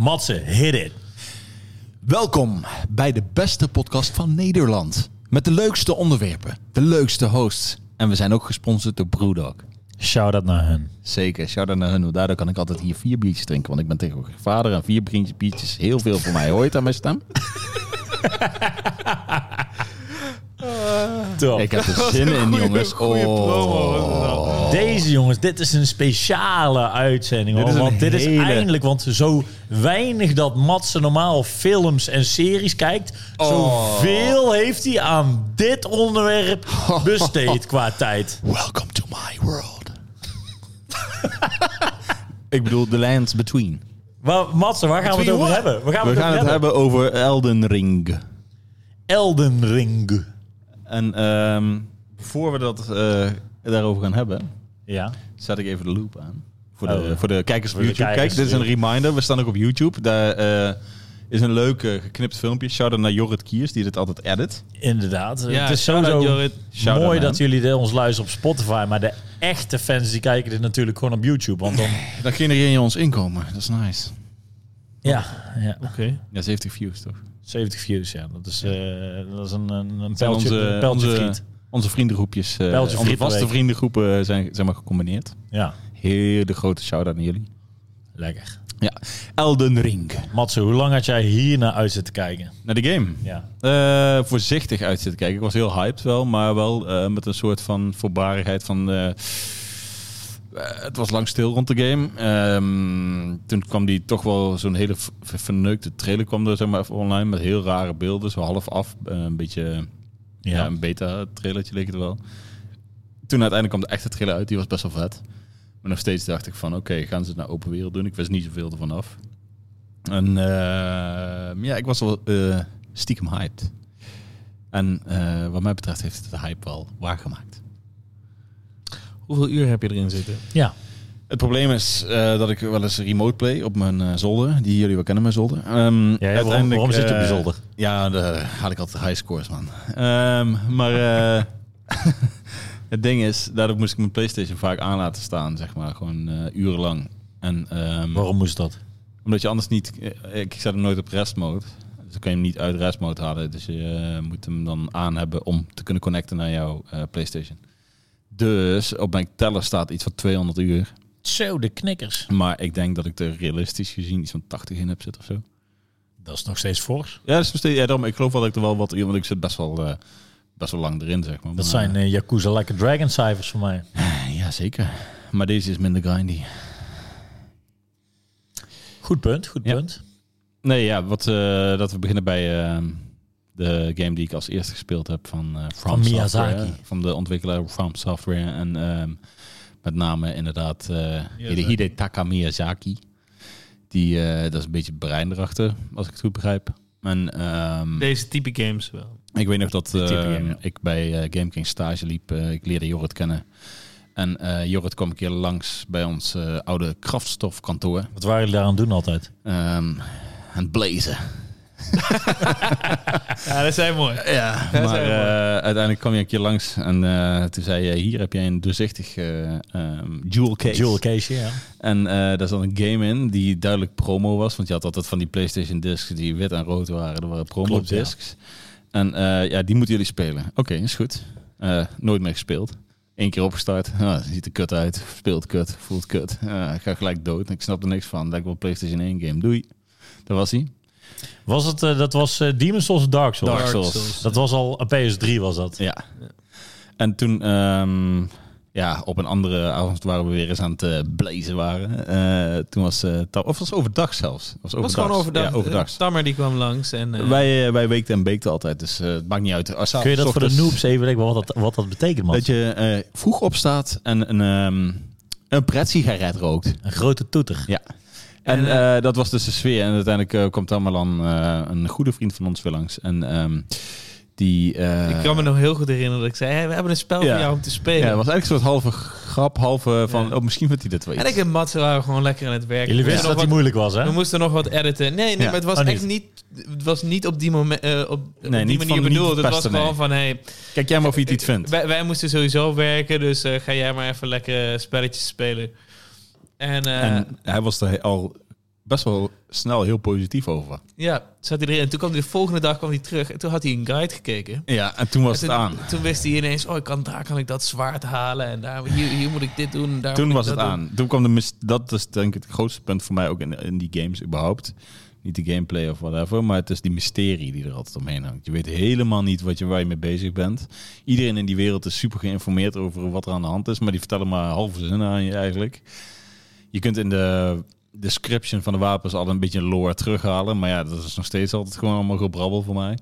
Matze, hit it. Welkom bij de beste podcast van Nederland. Met de leukste onderwerpen, de leukste hosts. En we zijn ook gesponsord door Brewdog. Shout-out naar hun. Zeker, shout-out naar hun. want Daardoor kan ik altijd hier vier biertjes drinken. Want ik ben tegenwoordig vader en vier biertjes, biertjes heel veel voor mij. Hoor je het aan mijn stem? Top. Ik heb er zin in, jongens. Oh. Deze jongens, dit is een speciale uitzending. Dit hoor. want dit is eindelijk, want zo weinig dat Matze normaal films en series kijkt, Oh. zoveel heeft hij aan dit onderwerp besteed qua tijd. Welcome to my world. ik bedoel, the lands between. Waar, Matze, waar gaan we het over what? hebben? Waar gaan we, We gaan het hebben over Elden Ring. Elden Ring. En ehm, voor we dat eh, daarover gaan hebben, Ja. zet ik even de loop aan. Voor Oh. de, voor de kijkers op YouTube. kijkers, Kijk, dit is een reminder. We staan ook op YouTube. Daar eh, is een leuk eh, geknipt filmpje. Shout-out naar Jorrit Kiers, die dit altijd edit. Inderdaad. Ja, het is sowieso Jorrit. Mooi dat jullie de- ons luisteren op Spotify. Maar de echte fans die kijken dit natuurlijk gewoon op YouTube. Want dan... Dan genereer je ons inkomen. Dat is nice. Ja, ja. Oké. Ja, 70 views toch? 70 views, ja. Dat is, eh, dat is een, een, een pijltje, onze, pijltje onze, vriendengroepjes, eh, Pijltje onze vaste vriendengroepen zijn zeg maar gecombineerd. Ja, Hele grote shout-out naar jullie. lekker. Ja, Elden Ring. Matze, hoe lang had jij hier naar uit zitten kijken? Naar de game. Ja. Eh, voorzichtig uit zitten kijken. Ik was heel hyped wel, maar wel eh, met een soort van voorbarigheid van... eh, eh, het was lang stil rond de game. Ehm, toen kwam die toch wel zo'n hele verneukte trailer kwam er zeg maar even online met heel rare beelden, zo half af, eh, een beetje ja. Ja. een beta trailertje leek het wel. Toen uiteindelijk kwam de echte trailer uit, die was best wel vet. Maar nog steeds dacht ik van, oké, gaan ze het naar open wereld doen? Ik wist niet zoveel ervan af. En eh, ja, ik was wel eh, stiekem hyped. En eh, wat mij betreft heeft het de hype wel waargemaakt. Hoeveel uur heb je erin zitten? Ja. Het probleem is eh, dat ik wel eens remote play op mijn eh, zolder. Die jullie wel kennen, mijn zolder. Ehm, ja waarom, waarom zit je op je eh, zolder? Ja, daar haal ik altijd high scores, man. Ehm, maar eh, het ding is, daardoor moest ik mijn PlayStation vaak aan laten staan, zeg maar, gewoon eh, urenlang. En, ehm, Waarom moest dat? Omdat je anders niet, ik zet hem nooit op rest mode. Dus dan kan je hem niet uit rest mode halen. Dus je moet hem dan aan hebben om te kunnen connecten naar jouw eh, PlayStation. Dus op mijn teller staat iets van 200 uur. Zo, de knikkers. Maar ik denk dat ik er realistisch gezien iets van 80 in heb zitten of zo. Dat is nog steeds fors. Ja, dat is nog steeds, ja daarom, ik geloof wel dat ik er wel wat in, want ik zit best wel, eh, best wel lang erin, zeg maar. Dat Maar, zijn eh, Yakuza Like a Dragon cijfers voor mij. ja, zeker. Maar deze is minder grindy. Goed punt, goed Ja. punt. Nee, ja, wat, eh, dat we beginnen bij eh, de game die ik als eerste gespeeld heb van, eh From, Van Software, Miyazaki. van de ontwikkelaar From Software. En ehm, met name inderdaad eh Miyazaki. Hidetaka Miyazaki. Die, eh, dat is een beetje brein erachter, als ik het goed begrijp. En ehm, Deze type games wel. ik weet nog dat ehm, game, ja. ik bij eh, Game King stage liep. Eh, ik leerde Jorrit kennen. En eh Jorrit kwam een keer langs bij ons eh, oude krachtstofkantoor. Wat waren jullie daar aan het doen altijd? Ehm aan het blazen. Ja, dat zijn mooi. Ja, Dat maar mooi. eh, uiteindelijk kwam je een keer langs en eh, toen zei je, hier heb jij een doorzichtig ehm, jewel case. Jewel Case, ja. En eh, daar zat een game in die duidelijk promo was, want je had altijd van die PlayStation discs die wit en rood waren. Dat waren promo Klopt, ja. discs. En eh, ja, die moeten jullie spelen. Oké, is goed. Eh, nooit meer gespeeld. Eén keer opgestart. Ah, ziet er kut uit. Speelt kut. Voelt kut. Ah, ik ga gelijk dood. Ik snap er niks van. Lijkt wel PlayStation 1 game. Doei. Dat was hij. Was het, eh, dat was eh, Demon's Souls of Dark Souls? Dark Souls. Dat was al, een PS3 was dat. Ja. En toen, ehm, ja, op een andere avond waar we weer eens aan het eh, blazen waren. eh, toen was, eh ta- of was het overdag zelfs. Was, Het was gewoon overdag. Ja, overdag. Tammer die kwam langs. En, eh, wij, eh, wij weekten en beekten altijd, dus eh, het maakt niet uit. Als Kun je dat voor de noobs even leggen wat dat, wat dat betekent, man? Dat je eh, vroeg opstaat en een, ehm een pret-sigaret rookt. Een grote toeter. Ja. En En, eh, dat was dus de sfeer. En uiteindelijk eh, komt Tamerlan, eh een goede vriend van ons, weer langs. En ehm, die... eh, ik kan me nog heel goed herinneren dat ik zei, hey, we hebben een spel Ja. voor jou om te spelen. Ja, het was eigenlijk een soort halve grap, halve van... Ja. Oh, misschien vindt hij dit wel en ik en Mats waren gewoon lekker aan het werken. Jullie wisten dat wat- moeilijk was, hè? We moesten nog wat editen. Nee, nee, Ja. maar het was Oh, echt niet... Het was niet op die, moment, eh, op, die niet manier van- bedoeld. niet Het was gewoon nee. van, hey, Kijk jij maar of je het iets vindt. wij, wij moesten sowieso werken, dus eh, ga jij maar even lekker spelletjes spelen. En, eh, En hij was er al best wel snel heel positief over. Ja, zat hij erin. En toen kwam hij de volgende dag kwam hij terug. En toen had hij een guide gekeken. Ja, en toen was En het aan. Toen wist hij ineens, oh, ik kan, daar kan ik dat zwaard halen. En daar, hier, hier moet ik dit doen. en Daar Toen was het doen. aan. Toen kwam de mis dat is denk ik het grootste punt voor mij ook in, in die games überhaupt. Niet de gameplay of whatever, maar het is die mysterie die er altijd omheen hangt. Je weet helemaal niet wat je, waar je mee bezig bent. Iedereen in die wereld is super geïnformeerd over wat er aan de hand is, maar die vertellen maar halve zinnen aan je eigenlijk. Je kunt in de description van de wapens al een beetje lore terughalen, maar ja, dat is nog steeds altijd gewoon allemaal gebrabbel voor mij.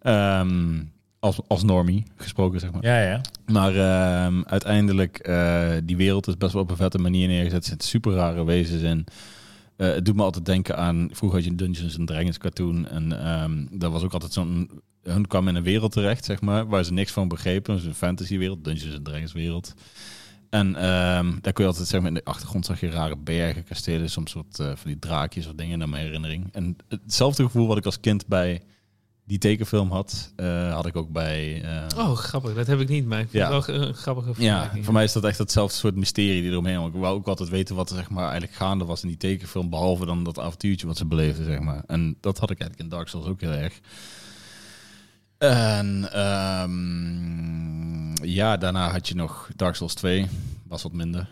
Ehm, als, als normie gesproken, zeg maar. Ja, ja. Maar ehm, uiteindelijk, eh, die wereld is best wel op een vette manier neergezet. Er zitten super rare wezens in. Eh, het doet me altijd denken aan... Vroeger had je een Dungeons and Dragons cartoon. En ehm dat was ook altijd zo'n... Hun kwam in een wereld terecht, zeg maar, waar ze niks van begrepen. Dus een fantasywereld, Dungeons and Dragons wereld. En ehm, daar kun je altijd, zeg maar, in de achtergrond zag je rare bergen, kastelen, soms soort eh, van die draakjes of dingen naar mijn herinnering. En hetzelfde gevoel wat ik als kind bij die tekenfilm had, eh, had ik ook bij... eh, Oh, grappig. Dat heb ik niet, maar ik vind Ja. het wel een grappige ja, vergelijking. voor mij is dat echt hetzelfde soort mysterie die eromheen hangt. Ik wou ook altijd weten wat er zeg maar, eigenlijk gaande was in die tekenfilm, behalve dan dat avontuurtje wat ze beleefden. Zeg maar. En dat had ik eigenlijk in Dark Souls ook heel erg. En ehm, ja, daarna had je nog Dark Souls 2, was wat minder.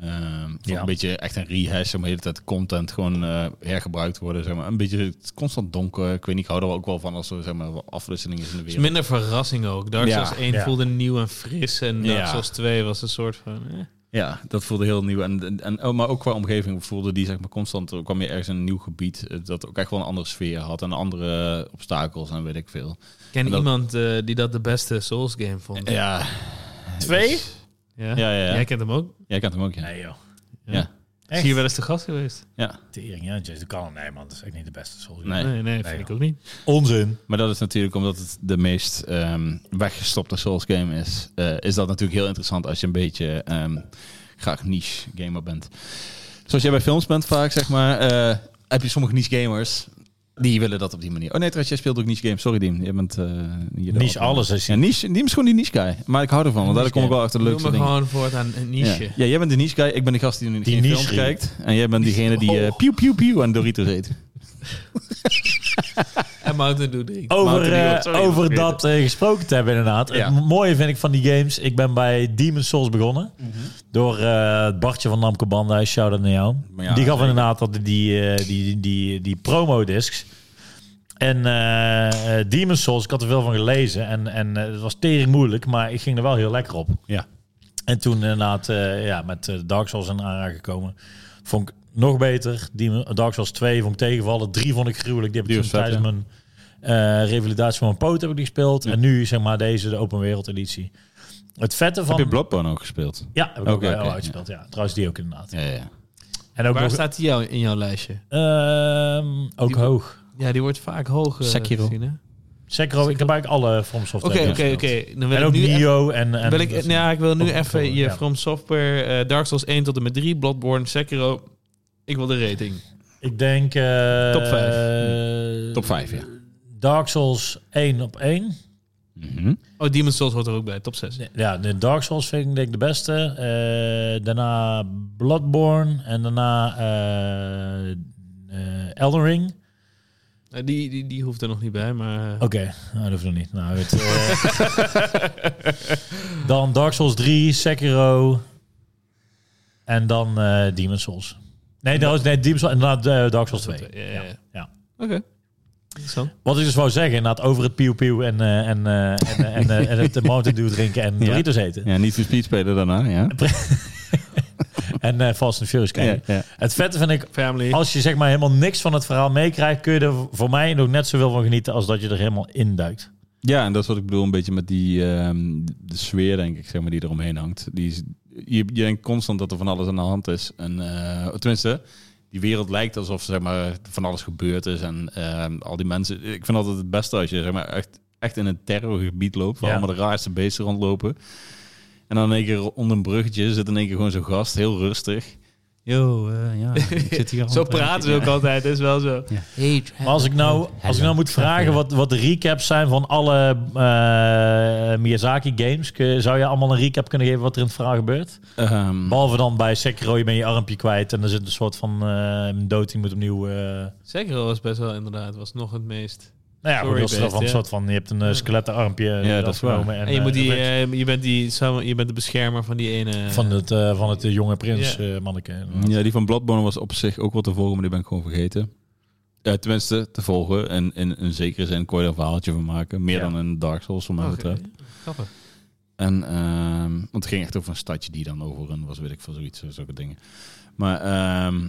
Ehm Ja. Een beetje echt een rehash, om de hele tijd content gewoon eh, hergebruikt worden. Zeg maar. Een beetje het constant donker. Ik weet niet, ik hou er ook wel van als er zeg maar, afwisseling is in de Het is wereld. minder verrassing ook. Dark Ja. Souls 1 Ja. voelde nieuw en fris. En Dark Ja. Souls 2 was een soort van... Eh. Ja, dat voelde heel nieuw. En, en, en, oh, maar ook qua omgeving voelde die zeg maar constant. Er kwam je ergens in een nieuw gebied eh, dat ook echt wel een andere sfeer had en andere obstakels en weet ik veel. Ik ken dat- iemand eh, die dat de beste Souls game vond. Ja. Twee? Ja? Ja, ja, ja. Jij kent hem ook? Jij kent hem ook, ja. Nee, joh. Ja. Zie je wel eens te gast geweest? ja. Tering, ja. Jason kan. Nee, man. Dat is echt niet de beste Souls. Nee. Nee, nee, vind Nee, ik ook niet. Onzin. Maar dat is natuurlijk omdat het de meest ehm, weggestopte Souls game is. eh, is dat natuurlijk heel interessant als je een beetje ehm, graag niche gamer bent. Zoals jij bij films bent vaak, zeg maar, eh, heb je sommige niche gamers die willen dat op die manier. Oh nee, trouwens, jij speelt ook niche games. Sorry, Diem. Je bent... hier de Niche alles is Ja, niche, Diem is gewoon die niche guy. Maar ik hou ervan, want daar kom ik wel achter de leukste dingen. gewoon voortaan een niche. Ja. ja, jij bent de niche guy. Ik ben de gast die nu Die geen films kijkt. En jij bent diegene die eh piu piu piu aan Doritos eet. En Mountain Dew. Over, Dew, eh, sorry, over dat eh, gesproken te hebben inderdaad. Ja. Het mooie vind ik van die games. Ik ben bij Demon's Souls begonnen. Door eh, het Bartje van Namco Bandai. Shout-out naar jou. Ja, die gaf inderdaad dat die, eh, die, die, die, promo-discs. En eh eh, Demon's Souls, ik had er veel van gelezen. En, en het was tering moeilijk, maar ik ging er wel heel lekker op. Ja. En toen inderdaad eh, ja, met Dark Souls in aanraking gekomen. Vond ik nog beter. Demon- Dark Souls 2 vond ik tegenvallen. 3 vond ik gruwelijk. Die heb ik Die tijdens mijn eh, revalidatie van mijn poot heb ik die gespeeld. Ja. En nu zeg maar deze, de open wereld editie. Het vette van... Heb je Bloodborne ook gespeeld? Ja, heb ik ook oké, uitgespeeld. Ja. Trouwens die ook inderdaad. Ja, ja, ja. En ook Waar nog, staat die jou in jouw lijstje? ehm, ook Die- hoog. Ja, die wordt vaak hoog eh, Sekiro. gezien, hè? Sekiro, ik heb eigenlijk alle From Software Oké, oké, oké. Dan wil En ik ook Nio en... en wil ik, ja, ik wil nu even je ja. From Software, eh, Dark Souls 1 tot en met 3, Bloodborne, Sekiro. Ik wil de rating. Ik denk... eh, Top vijf. eh, Top 5, ja. Dark Souls 1 op 1. Mhm. Oh, Demon's Souls hoort er ook bij, top 6. Ja, de Dark Souls vind ik denk ik de beste. Eh, daarna Bloodborne en daarna eh, eh, Elden Ring. Eh, die, die, die hoeft er nog niet bij, maar... Oké, nou, dat hoeft nog niet. Nou, het, eh, dan Dark Souls 3, Sekiro en dan eh Demon's Souls. Nee, dat was nee, Demon's Souls en daarna eh, Dark Souls 2. Ja, ja, ja. Ja. Oké. Interessant. Wat ik dus wou zeggen, inderdaad, over het pieuw pieuw en, eh, en, eh, en, en, eh, en het Mountain Dew drinken en Ja. Doritos eten. Ja, niet voor speed spelen daarna, ja. En eh Fast and Furious kijken. Ja, ja. Het vette vind ik, Family. als je zeg maar helemaal niks van het verhaal meekrijgt, kun je er voor mij nog net zoveel van genieten als dat je er helemaal induikt. Ja, en dat is wat ik bedoel een beetje met die ehm, de sfeer, denk ik, zeg maar, die eromheen hangt. Die is, je, je denkt constant dat er van alles aan de hand is. En eh, tenminste, die wereld lijkt alsof zeg maar, van alles gebeurd is. En ehm, al die mensen. Ik vind altijd het beste als je zeg maar, echt, echt in een terrorgebied loopt, waar Ja. allemaal de raarste beesten rondlopen. En dan in één keer onder een bruggetje zit in één keer gewoon zo'n gast, heel rustig. Yo, eh, ja, ik zit hier al Zo praten ze ook altijd, dat is wel zo. Ja. Hey, Maar als ik nou, als ik nou moet vragen wat, wat de recaps zijn van alle eh, Miyazaki games, zou je allemaal een recap kunnen geven wat er in het verhaal gebeurt? Ehm, Behalve dan bij Sekiro, je bent je armpje kwijt en er zit een soort van eh dood, die moet opnieuw... eh Sekiro was best wel inderdaad, was nog het meest... nou ja, goed, dat van ja. soort van, je hebt een uh, skeletten armpje Ja, dat is waar. En, je, moet eh, die, dat eh, je, bent die, samen- je bent de beschermer van die ene... van het, eh, van het eh, jonge prins eh, manneke. ja, die van Bloodborne was op zich ook wel te volgen, maar die ben ik gewoon vergeten. Ja, tenminste, te volgen. En in een zekere zin kon je er een verhaaltje van maken. Meer Ja. dan een Dark Souls, wat mij Oké, betreft. Grappig. En, ehm, want het ging echt over een stadje die dan overrun was, weet ik veel, zoiets, zulke dingen. Maar ehm,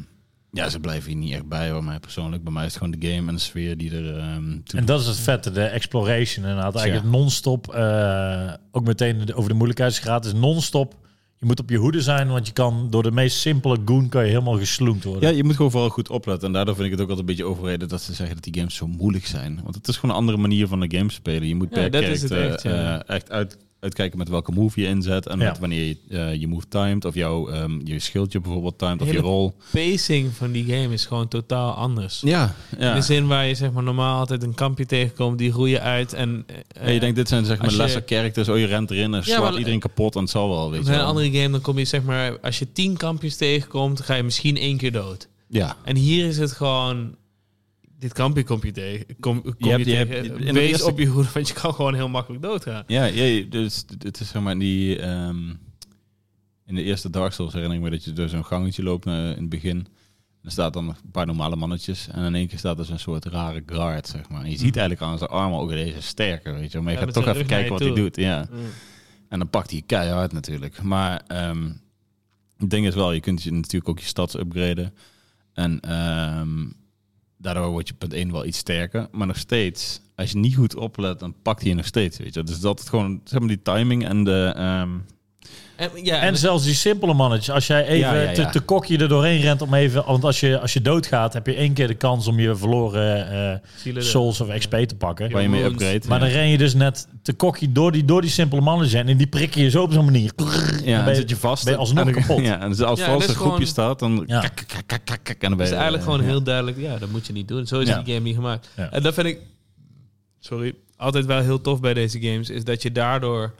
ja, ze blijven hier niet echt bij, bij mij persoonlijk. Bij mij is het gewoon de game en de sfeer die er ehm toe En dat is het vette, de exploration inderdaad. Eigenlijk Ja. het non-stop, eh, ook meteen over de moeilijkheidsgraad, is non-stop. Je moet op je hoede zijn, want je kan door de meest simpele goon kan je helemaal gesloend worden. Ja, je moet gewoon vooral goed opletten. En daardoor vind ik het ook altijd een beetje overreden dat ze zeggen dat die games zo moeilijk zijn. Want het is gewoon een andere manier van de game spelen. Je moet Ja, per echt, ja. eh, echt uit, uitkijken met welke move je inzet. En met wanneer je eh, je move timed. Of jouw, ehm, je schildje bijvoorbeeld timed. Of je rol. Pacing van die game is gewoon totaal anders. Ja. In de zin waar je zeg maar normaal altijd een kampje tegenkomt, die groeien uit en... eh, En je denkt, dit zijn zeg maar als je- lesser characters. Oh, je rent erin en slaat maar- iedereen kapot. En het zal wel, weet je bij een andere game dan kom je zeg maar, als je tien kampjes tegenkomt, ga je misschien één keer dood. Ja. En hier is het gewoon, dit je tegen, kom, kom je, hebt- je tegen. hebt- in de wees op je hoede, want je kan gewoon heel makkelijk doodgaan. Ja, ja dus het is zeg maar die... ehm, in de eerste Dark Souls herinner ik me dat je door zo'n gangetje loopt eh, in het begin. Er staat dan een paar normale mannetjes. En in één keer staat er zo'n soort rare guard, zeg maar. En je ziet eigenlijk aan zijn armen ook deze sterker, weet je wel. Maar je Ja, gaat toch even kijken wat hij doet, ja. En dan pakt hij keihard natuurlijk. Maar ehm, het ding is wel, je kunt je natuurlijk ook je stads upgraden. En ehm, daardoor word je punt 1 wel iets sterker. Maar nog steeds, als je niet goed oplet, dan pakt hij je nog steeds, weet je. Dus dat het gewoon, zeg maar die timing en de... ehm, En, ja, En zelfs die simpele mannetjes. Als jij even Ja, ja, ja. Te, te kokje er doorheen rent om even... Want als je, als je doodgaat, heb je één keer de kans om je verloren eh, zielen- souls of XP te pakken. waar je mee upgrade. Maar ja. dan ren je dus net te kokje door die, door die simpele mannetjes heen. En die prikken je zo op zo'n manier. Ja, ben dan zit je vast. ben je alsnog en kapot. Ja, en dus als dat een groepje gewoon- staat, dan... Ja. kak, kak, kak, kak, kak, en dan ben Het je... is eigenlijk gewoon ja. heel duidelijk, ja, dat moet je niet doen. Zo is Ja. die game niet gemaakt. Ja. En dat vind ik, sorry, altijd wel heel tof bij deze games, is dat je daardoor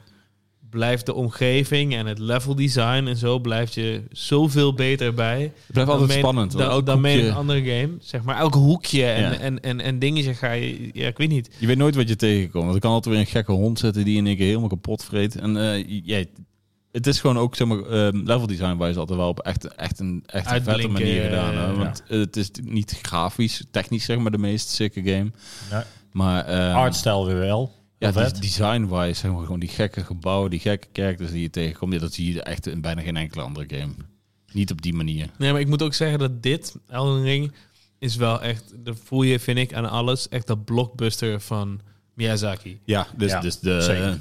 blijft de omgeving en het level design en zo blijft je zoveel beter bij. Het blijft altijd mee- spannend. Dan, elk dan mee een andere game. Zeg maar, elk hoekje en, Ja. en, en, en dingetje ga je, ja, ik weet niet. Je weet nooit wat je tegenkomt. Want er kan altijd weer een gekke hond zitten die in één keer helemaal kapot vreet. En eh ja, het is gewoon ook, zeg maar, ehm, level design wijze altijd wel op echt, echt een, echt een vette manier gedaan. hè. Want het is niet grafisch, technisch zeg maar de meest sikke game. Ja. Maar ehm, Artstyle weer wel. Ja, design-wise, zeg maar, gewoon die gekke gebouwen, die gekke characters die je tegenkomt. Ja, dat zie je echt in bijna geen enkele andere game. Niet op die manier. Nee, maar ik moet ook zeggen dat dit, Elden Ring, is wel echt, dat voel je, vind ik, aan alles, echt dat blockbuster van Miyazaki. Ja, dus, Ja, dus, de,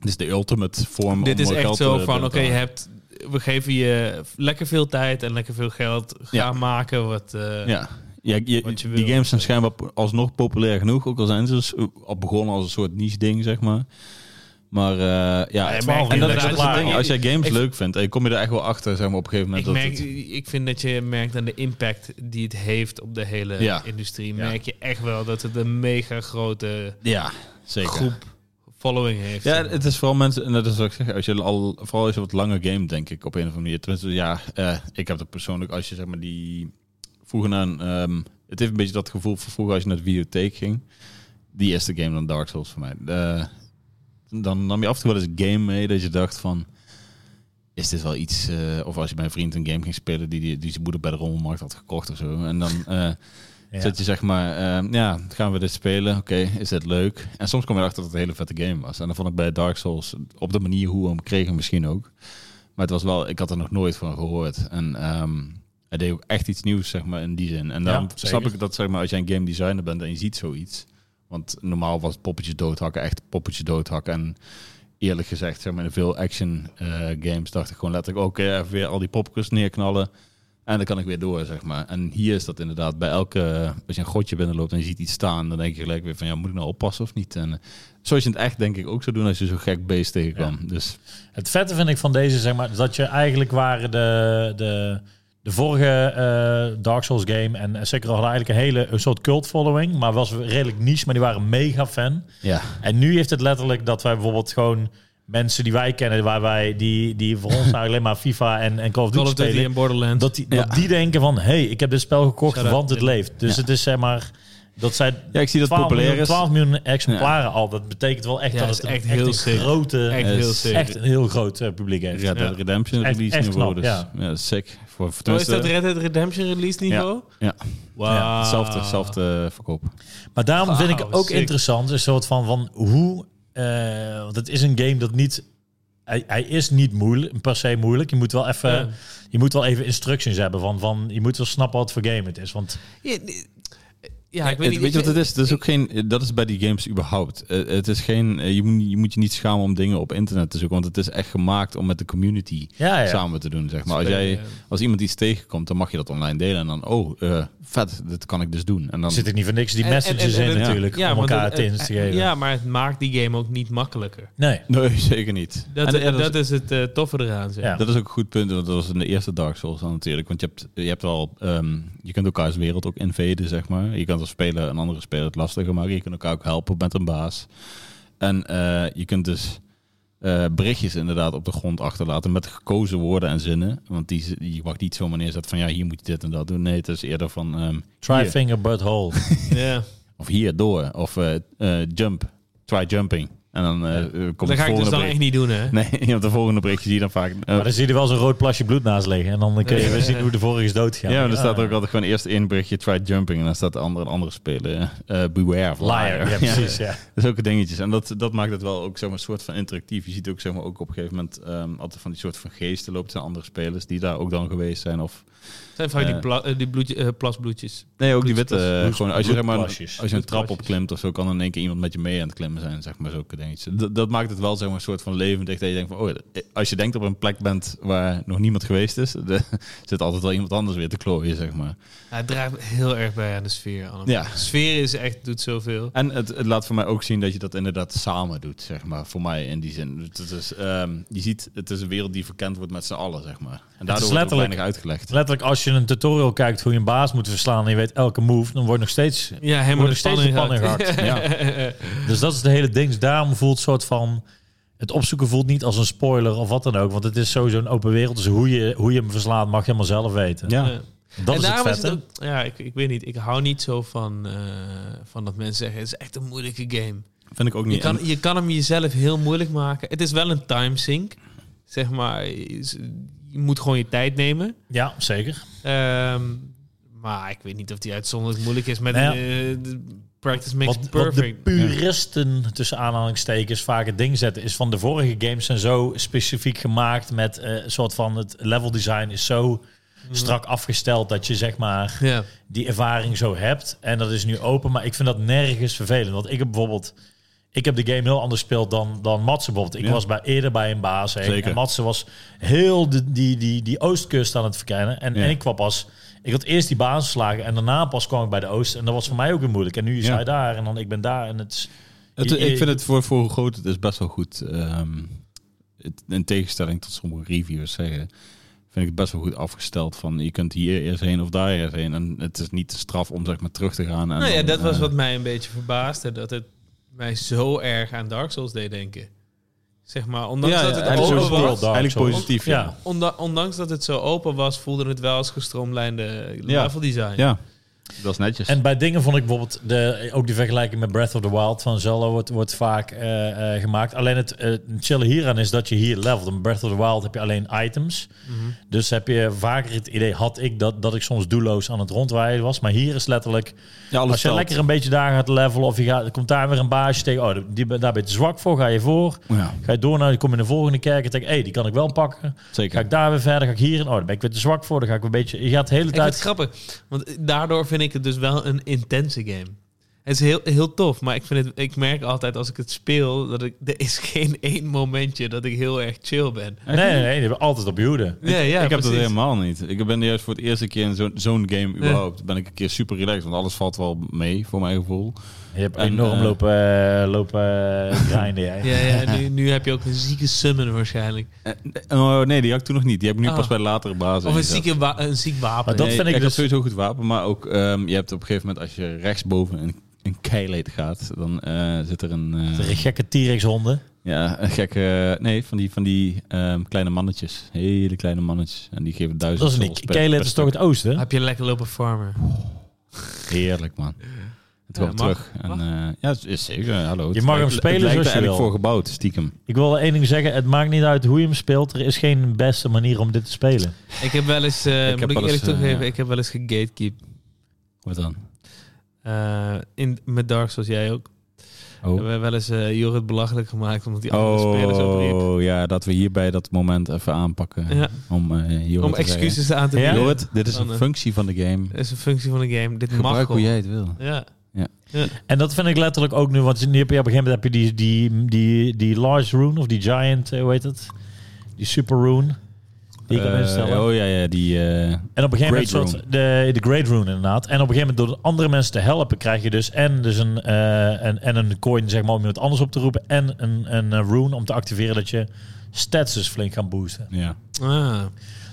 dus de ultimate vorm Dit om is echt geld zo van, oké, je hebt, we geven je lekker veel tijd en lekker veel geld. Ga Ja. maken wat... eh, Ja. Ja, je, die games zijn schijnbaar alsnog populair genoeg. Ook al zijn ze dus, eh, al begonnen als een soort niche ding, zeg maar. Maar eh, ja, Ja, en dat, is ding. Als jij games Ik- leuk vindt, en je kom je er echt wel achter, zeg maar, op een gegeven Ik, moment. dat merk, het, ik vind dat je merkt aan de impact die het heeft op de hele Ja. industrie. Ja. Merk je echt wel dat het een mega grote ja, zeker. groep following heeft. Ja, het is vooral mensen, en dat is wat ik zeg, als je al, vooral als je wat langer game, denk ik, op een of andere manier. Tenminste, ja, eh, ik heb het persoonlijk, als je zeg maar die, vroeger naar een, ehm, het heeft een beetje dat gevoel van vroeger als je naar de videotheek ging. Die eerste game dan Dark Souls voor mij. Eh, dan nam je af en toe wel eens een game mee dat je dacht van, is dit wel iets, eh, of als je bij een vriend een game ging spelen die, die, die zijn moeder bij de rommelmarkt had gekocht of zo. En dan... Ja. Zet je zeg maar, ehm, ja, gaan we dit spelen? Oké, is dit leuk? En soms kom je erachter dat het een hele vette game was. En dan vond ik bij Dark Souls, op de manier hoe we hem kregen misschien ook. Maar het was wel, ik had er nog nooit van gehoord. En ehm hij deed ook echt iets nieuws, zeg maar, in die zin. En daarom zeker. snap ik dat, zeg maar, als jij een game designer bent en je ziet zoiets. Want normaal was poppetjes doodhakken, echt poppetjes doodhakken. En eerlijk gezegd, zeg maar, in veel action eh, games dacht ik gewoon letterlijk, oké, even weer al die popkers neerknallen. En dan kan ik weer door, zeg maar. En hier is dat inderdaad bij elke... Als je een grotje binnenloopt en je ziet iets staan... dan denk je gelijk weer van... ja, moet ik nou oppassen of niet? En eh, zoals je het echt denk ik ook zou doen... als je zo'n gek beest tegenkwam. Dus Het vette vind ik van deze, zeg maar, dat je eigenlijk waren de, de, de vorige eh, Dark Souls game en Sekiro hadden eigenlijk een hele een soort cult following, maar was redelijk niche, maar die waren mega fan. Ja. En nu heeft het letterlijk dat wij bijvoorbeeld gewoon mensen die wij kennen, waar wij die, die voor ons eigenlijk alleen maar FIFA en, en Call of Call Duty of Duty spelen, en Borderlands. dat die, Ja. dat die denken van, hey, ik heb dit spel gekocht, want het leeft. Dus Ja. het is zeg maar dat zij ja, ik zie dat 12 populair miljoen, is. 12 miljoen exemplaren al. Dat betekent wel echt Ja, dat het is een, echt echt heel een sick. grote, echt Eh, heel sick. echt een heel groot eh, publiek heeft. Red Dead Ja. Redemption Echt- release echt niveau. dus, ja. ja. sick. Voor, voor Oh, is dat Red Dead Redemption release niveau? Ja. Wow. Ja, Hetzelfde, hetzelfde verkoop. Maar daarom vind ik ook sick. interessant, een soort van, van hoe... eh, want het is een game dat niet... Hij, hij is niet moeilijk, per se moeilijk. Je moet wel even, Ja. je moet wel even instructions hebben van, van... Je moet wel snappen wat voor game het is. Want Ja. Ja, ik weet Het- niet. weet je wat het is? Dat is ook geen. Dat is bij die games überhaupt. Eh, het is geen. eh, je, moet, je moet je niet schamen om dingen op internet te zoeken, want het is echt gemaakt om met de community ja, ja. samen te doen. Zeg maar. Als jij, als iemand iets tegenkomt, dan mag je dat online delen en dan, oh, eh, vet, dit kan ik dus doen. En dan. zit er niet voor niks die en- messages en- en in natuurlijk, om elkaar het- te geven. Ja, maar het maakt die game ook niet makkelijker. Nee. Nee, zeker niet. Dat, dat, is het toffe eraan. Zeg. Ja. Dat is ook een goed punt, want dat was in de eerste Dark Souls dan natuurlijk. Want je hebt, je hebt al, ehm, je kunt elkaars wereld ook invaden, zeg maar. Je kunt als speler een andere speler het lastiger maken. Je kunt elkaar ook helpen met een baas. En eh, je kunt dus eh, berichtjes inderdaad op de grond achterlaten met gekozen woorden en zinnen. Want die, je mag niet zomaar neerzetten van ja, hier moet je dit en dat doen. Nee, het is eerder van ehm, Try hier, finger butthole. Ja. of hier door. Of eh, eh, jump, try jumping. En dan eh, Ja. komt Dat ga ik dus volgende dan echt niet doen, hè? Nee, je hebt de volgende berichtje zie je dan vaak. eh, maar dan zie je wel zo'n rood plasje bloed naast liggen. En dan kun je weer zien hoe de vorige is doodgegaan. Ja, maar er staat ook altijd gewoon eerst één berichtje, try jumping. En dan staat de andere, een andere speler. eh beware of liar. Liar, ja precies, ja. Dat is ook dingetjes. En dat, dat maakt het wel ook zeg maar, een soort van interactief. Je ziet ook, zeg maar, ook op een gegeven moment ehm, altijd van die soort van geesten loopt zijn andere spelers die daar ook dan geweest zijn. Of zijn vaak die, pla- die bloedje, plasbloedjes. nee, ook die witte. gewoon als je, zeg maar, als je een trap opklimt of zo, kan in één keer iemand met je mee aan het klimmen zijn. Zeg maar zulke Dat, dat maakt het wel zeg maar, een soort van levendig. Dat je denkt van, oh, als je denkt op een plek bent waar nog niemand geweest is, de, zit altijd wel iemand anders weer te klooien, zeg maar. Ja, het draagt heel erg bij aan de sfeer. allemaal. Ja. De sfeer is echt, doet zoveel. En het, het laat voor mij ook zien dat je dat inderdaad samen doet, zeg maar. Voor mij in die zin. Het is, ehm, je ziet, het is een wereld die verkend wordt met z'n allen, zeg maar. En daardoor wordt er letterlijk- weinig uitgelegd. Letterlijk, als je een tutorial kijkt hoe je een baas moet verslaan en je weet elke move, dan wordt nog steeds... Ja, helemaal Wordt de nog steeds de spanning spanning gehakt. Dus dat is het hele ding. Dus daarom voelt soort van... Het opzoeken voelt niet als een spoiler of wat dan ook. Want het is sowieso een open wereld. Dus hoe je, hoe je hem verslaat mag je helemaal zelf weten. Ja. Ja. Dat en is het daarom is vette. het ook, ja, ik, ik weet niet. Ik hou niet zo van, eh, van dat mensen zeggen: het is echt een moeilijke game. Vind ik ook Je niet. kan, En- je kan hem jezelf heel moeilijk maken. Het is wel een time sink. Zeg maar, je je moet gewoon je tijd nemen. Ja, zeker. Ehm, maar ik weet niet of die uitzonderlijk moeilijk is. Met Nou ja. eh, de practice makes Wat, wat de perfect. puristen tussen aanhalingstekens vaak het ding zetten... is van de vorige games zijn zo specifiek gemaakt... met eh, een soort van het level design is zo strak afgesteld... dat je zeg maar die ervaring zo hebt. En dat is nu open, maar ik vind dat nergens vervelend. Want ik heb bijvoorbeeld... Ik heb de game heel anders gespeeld dan, dan Matze bijvoorbeeld. Ik Ja. was bij, eerder bij een baas heen. Zeker. En Matze was heel de, die, die, die oostkust aan het verkennen. En, Ja. en ik kwam pas... Ik had eerst die baas geslagen en daarna pas kwam ik bij de oost. En dat was voor mij ook weer moeilijk. En nu is Ja. hij daar en dan ik ben daar. En het is... Het, je- ik vind het voor, voor hoe groot het is best wel goed. ehm, het, in tegenstelling tot sommige reviewers zeggen, vind ik het best wel goed afgesteld. Van je kunt hier eerst heen of daar eerst heen. En het is niet de straf om zeg maar terug te gaan. En Nou ja, dan, dat was eh, wat mij een beetje verbaasde. Dat het mij zo erg aan Dark Souls deed denken. Zeg maar, ondanks Ja, dat ja, het open was... Dark Eigenlijk positief, Ja. ja. Onda- ondanks dat het zo open was, voelde het wel als gestroomlijnde Ja. level design. Ja, dat is netjes. En bij dingen vond ik bijvoorbeeld de, ook die vergelijking met Breath of the Wild van Zelda wordt, wordt vaak eh, eh, gemaakt. Alleen het eh, chille hieraan is dat je hier levelt. In Breath of the Wild heb je alleen items. Mhm. Dus heb je vaker het idee, had ik dat, dat ik soms doelloos aan het rondrijden was. Maar hier is letterlijk, ja, alles als je telt. lekker een beetje daar gaat levelen of je gaat, komt daar weer een baasje tegen. Oh, die, daar ben je te zwak voor, ga je voor. Ja, Ga je door naar, kom je in de volgende kerk en denk hé, hey, die kan ik wel pakken. Ga zeker. ik daar weer verder, ga ik hierin. Oh, daar ben ik weer te zwak voor. Dan ga ik weer een beetje, je gaat de hele Ik vind het tijd... grappig, want daardoor vind ik het dus wel een intense game. Het is heel, heel tof, maar ik, vind het, ik merk altijd als ik het speel... dat ik, er is geen één momentje dat ik heel erg chill ben. Nee, nee, nee, die hebben altijd op je hoede. Ja, ja, ik heb dat helemaal niet. Ik ben juist voor het eerste keer in zo'n zo'n game überhaupt... ben ik een keer super relaxed. Want alles valt wel mee, voor mijn gevoel. Je hebt En, enorm eh, lopen, eh, lopen eh, grinden, jij. Ja, ja nu, nu heb je ook een zieke summon waarschijnlijk. Oh, nee, die had ik toen nog niet. Die heb ik nu Oh. pas bij latere basis. Of een, zieke wa- een ziek wapen. Maar dat Nee, vind ik kijk, dus- dat is sowieso goed wapen. Maar ook, ehm, je hebt op een gegeven moment... als je rechtsboven een, een keileed gaat... dan eh, zit er een... eh, De gekke T-Rex honden. Ja, een gekke... Nee, van die, van die ehm, kleine mannetjes. Hele kleine mannetjes. En die geven duizend Dat is niet. Keilet is toch het oosten? Heb je lekker lopen farmen? Heerlijk, man. Het Ja, komt mag. terug. En, eh, ja, het is zeker. Hallo. Je mag hem spelen zoals er je eigenlijk wil. voor gebouwd, stiekem. Ik wil één ding zeggen. Het maakt niet uit hoe je hem speelt. Er is geen beste manier om dit te spelen. Ik heb wel eens, eh, heb moet ik eerlijk eh, toegeven, ja. ik heb wel eens gegatekeep. Wat dan? Eh, in, met Dark Souls, jij ook. We Oh. hebben wel eens eh Jorrit belachelijk gemaakt omdat die andere spelers opriep. Oh, ja, dat we hierbij dat moment even aanpakken. Ja, Om, eh Jorrit om excuses aan te Ja? bieden. Jorrit, dit is een functie van de game. Is een functie van de game. Dit mag Gebruik hoe gewoon. jij het wil. Ja. En dat vind ik letterlijk ook nu. Want nu heb je op een gegeven moment heb je die, die, die, die large rune of die giant, eh, hoe heet het? Die super rune. Die je kan Eh, instellen. oh ja, ja, die... eh, En op een gegeven moment soort, de, de Great Rune inderdaad. En op een gegeven moment door de andere mensen te helpen krijg je dus en, dus een, eh, een, en een coin zeg maar om iemand anders op te roepen. En een, een rune om te activeren dat je stats dus flink gaan boosten. ja. Ah.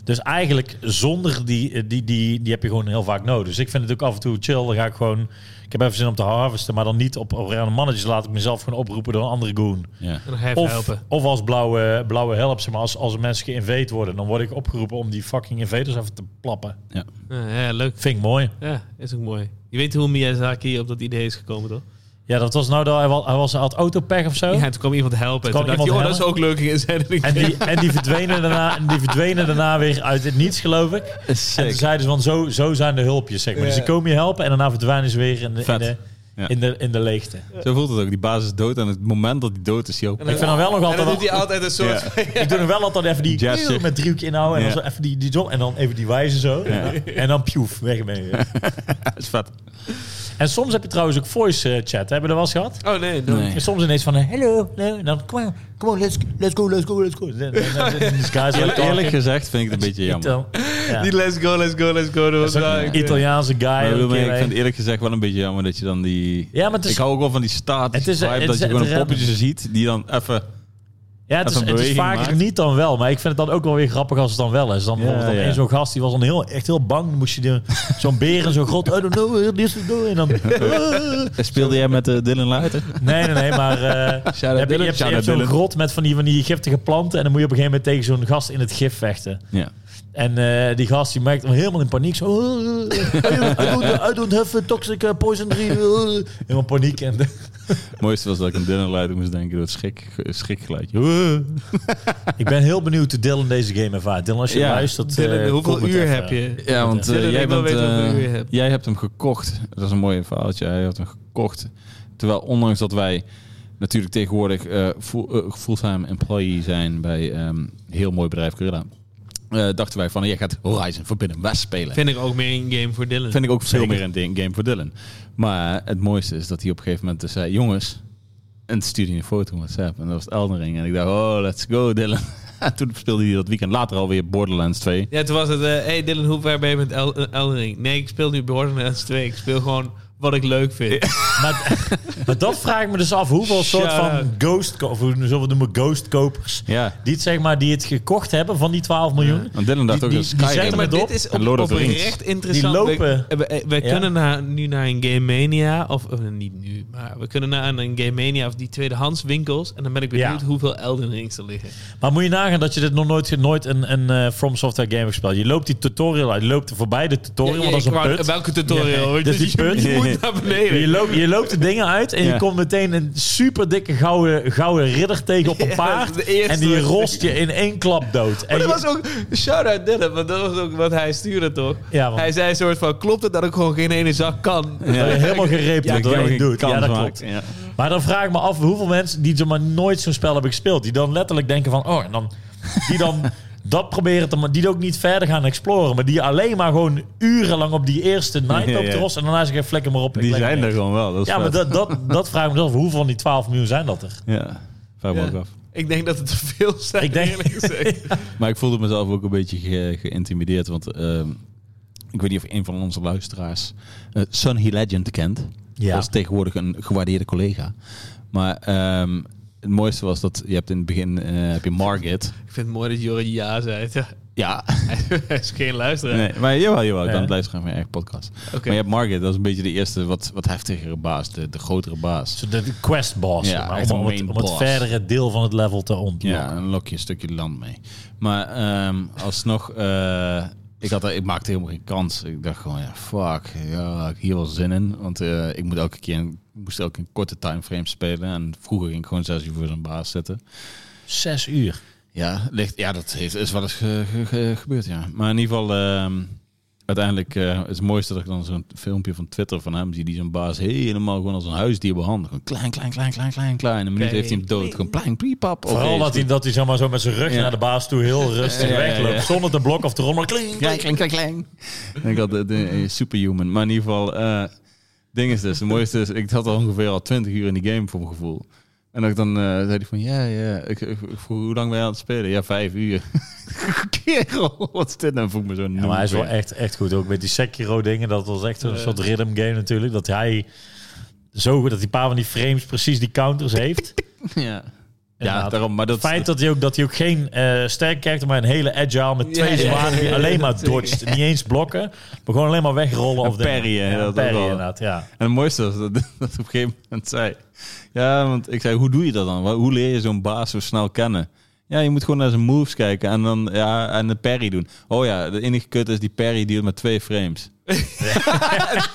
Dus eigenlijk zonder die, die, die, die heb je gewoon heel vaak nodig. Dus ik vind het ook af en toe chill. Dan ga ik gewoon, ik heb even zin om te harvesten, maar dan niet op, op random mannetjes. Laat ik mezelf gewoon oproepen door een andere goon. ja. En dan ga je even Of, helpen. of als blauwe, blauwe help, zeg maar, als, als mensen geïnvade worden, dan word ik opgeroepen om die fucking invaders even te plappen. Ja, ja, leuk. Vind ik mooi. Ja, is ook mooi. Je weet hoe Miyazaki op dat idee is gekomen, toch? Ja, dat was nou dat hij was, hij was hij had autopech of zo. Ja, toen kwam iemand helpen. Toen Toen, kwam dacht hij, oh, dat is ook leuk in zijn. En die, en die verdwenen daarna, en die verdwenen daarna weer uit het niets, geloof ik. En toen zeiden ze van zo, zo zijn de hulpjes, zeg maar. Dus die komen je helpen en daarna verdwijnen ze weer in de, in Vet. de, Ja. in de, in de leegte. Zo voelt het ook. Die basis is dood en het moment dat die dood is, joh. Ik vind dan wel nog En altijd dan wel- doet hij altijd een soort... Ja. Ik doe nog wel altijd even die Jazz met driehoekje inhouden en Ja. dan zo even die, die en dan even die wijze zo. En dan pjoef, weg ben je. Dat is vet. En soms heb je trouwens ook voice eh, chat. Hebben we dat wel eens gehad? Oh nee, dan... Nee. En soms ineens van, eh, hello, hello. En dan, come on, come on, let's, let's go, let's go, let's go. Dan- dan- dan- Eerlijk, gezegd vind ik het een beetje jammer. Ja. Die let's go, let's go, let's go. Dat is een Italiaanse guy. Maar ik, hè. vind het eerlijk gezegd wel een beetje jammer dat je dan die... Ja, maar het is, Ik hou ook wel van die staat, Het is- vibe, het dat is je gewoon een poppetje ziet die dan even... ja, het is, het is beweging vaker maakt. niet dan wel. Maar ik vind het dan ook wel weer grappig als het dan wel is. Dan Ja, bijvoorbeeld dan ja. één zo'n gast, die was dan heel, echt heel bang. Dan moest je zo'n beer in zo'n grot. I don't know this is. En dan... Speelde jij met uh, Dylan Luiter? Nee, nee, nee, maar eh, je hebt, je hebt, je hebt zo'n grot met van die, van die giftige planten en dan moet je op een gegeven moment tegen zo'n gast in het gif vechten. Ja. En eh, die gast die merkt hem helemaal in paniek. Zo, "Oh, I, don't, I, don't, have a toxic uh, poisonry. Uh, helemaal paniek. En Het mooiste was dat ik aan Dylan Luiter moest denken door het schrik, schrikgeluidje. ik ben heel benieuwd hoe Dylan deze game ervaart. Dylan, als je Ja, luistert... Dylan, eh, hoeveel uur heb je? Ja, want eh, ik jij, bent, weten hoeveel eh, uur je hebt. jij hebt hem gekocht. Dat is een mooi verhaaltje. Jij hebt hem gekocht. Terwijl ondanks dat wij natuurlijk tegenwoordig eh, full- eh, fulltime employee zijn bij ehm, een heel mooi bedrijf Corilla. Eh, dachten wij van, jij gaat Horizon Forbidden West spelen. Vind ik ook meer een game voor Dylan. Vind ik ook veel meer een game voor Dylan. Maar het mooiste is dat hij op een gegeven moment dus zei... Jongens, en stuurde een foto op WhatsApp. En dat was het Elden Ring. En ik dacht, oh, let's go Dylan. En toen speelde hij dat weekend later alweer Borderlands 2. Ja, toen was het... eh hey Dylan, hoe ver ben je met El eh, Elden Ring? Nee, ik speel nu Borderlands 2. Ik speel gewoon wat ik leuk vind. Maar, maar dat vraag ik me dus af. Hoeveel soort van ghost... Of hoe zullen we het noemen? Ghost kopers. Ja. Die het, zeg maar, die het gekocht hebben van die 12 miljoen. Want Dylan dacht ook die- dat Skyrim... maar dit is op, Lord of the Rings. oprecht interessant. Die lopen. We, we, we Ja. kunnen naar, nu naar een Game Mania, of niet nu, maar we kunnen naar een Game Mania of die tweedehands winkels. En dan ben ik benieuwd Ja. hoeveel Elden Rings er liggen. Maar moet je nagaan dat je dit nog nooit, nooit een, een eh, From Software game hebt gespeeld. Je loopt die tutorial uit. Je loopt er voorbij de tutorial, want dat is een wou- put. Welke tutorial? Ja, hoor. dus die je- put. Je moet naar beneden. Je loopt, je loopt de dingen uit en je komt meteen een super dikke gouden, gouden ridder tegen op een paard. en die rost je in één klap dood. En Maar dat je- was ook... Shout-out Dylan, want dat was ook wat hij stuurde, toch? want Hij zei een soort van, klopt het dat ik gewoon geen ene zak kan? dat je helemaal gereept Ja, door. Ja, dat klopt. Ja. Maar dan vraag ik me af hoeveel mensen die zomaar nooit zo'n spel hebben gespeeld, die dan letterlijk denken van, oh, en dan die dan dat proberen te maar die ook niet verder gaan exploren, maar die alleen maar gewoon urenlang op die eerste night Ja, en daarna zeggen flikker maar op. Die zijn er gewoon wel. Dat is Ja, maar dat, dat, dat vraag ik me af. Hoeveel van die 12 miljoen zijn dat er? Ja, vraag me Ja. ook af. Ik denk dat het te veel zijn, Ik denk- eerlijk gezegd. Maar ik voelde mezelf ook een beetje ge- geïntimideerd. Want ehm, ik weet niet of een van onze luisteraars uh, Sunny Legend kent. Ja. Dat is tegenwoordig een gewaardeerde collega. Maar ehm, het mooiste was dat je hebt in het begin eh, heb je Margit. Ik vind het mooi dat Jorre ja zei. Ja, Hij is geen luisteraar. nee, maar jawel, jawel. Ik Ja. kan het luisteren naar mijn eigen podcast. Oké. Maar je hebt Margit, dat is een beetje de eerste wat, wat heftigere baas. De, de grotere baas. Zo De de quest boss, Ja, maar, om, om, het, om verdere deel van het level te ontlokken. Ja, dan lok je een stukje land mee. Maar ehm, alsnog, eh, ik, had, er- ik maakte helemaal geen kans. Ik dacht gewoon, ja, fuck, ja, ik hier wel zin in. Want eh, ik moet elke keer, een- moest keer een korte timeframe spelen. En vroeger ging ik gewoon zes uur voor zo'n baas zitten. Zes uur. Ja, ligt, ja dat heeft, is wel eens ge- ge- ge- gebeurd, ja. Maar in ieder geval, ehm, uiteindelijk eh, is het mooiste dat ik dan zo'n filmpje van Twitter van hem zie. Die zo'n baas helemaal gewoon als een huisdier behandelt. Gewoon klein, klein, klein, klein, klein, klein. Een minuut heeft hij hem dood. Gewoon plein, priepap. Vooral dat hij, dat hij zomaar zo met zijn rug Ja. naar de baas toe heel rustig Ja, wegloopt. ja. Zonder te blokken of te rommelen. Kling, klein, klein, klein. En ik had de, de, eh, superhuman. Maar in ieder geval, eh ding is dus, het mooiste is, ik had al ongeveer al 20 uur in die game voor mijn gevoel. En dat ik dan eh, zei hij van, ja, ja, ik, ik, ik vroeg, hoe lang ben je aan het spelen? Ja, vijf uur. Kerel, wat is dit nou? Voel ik me zo Ja, maar hij is wel echt, echt goed. Ook met die Sekiro dingen. Dat was echt een soort rhythm game natuurlijk. Dat hij zo goed, dat die paar van die frames precies die counters heeft. Ja, ja daarom. Maar dat Het feit dat hij ook, dat hij ook geen eh sterke character, maar een hele agile met twee Ja, zwaarden die ja, ja, alleen maar dodgt. Niet eens blokken, maar gewoon alleen maar wegrollen. En of parryen, Ja, dat parryen inderdaad, ja. En het mooiste was dat, dat op een gegeven moment zei... Ja, want ik zei, hoe doe je dat dan? Hoe leer je zo'n baas zo snel kennen? Ja, je moet gewoon naar zijn moves kijken en dan ja, en de parry doen. Oh ja, de enige kut is die parry deal met twee frames.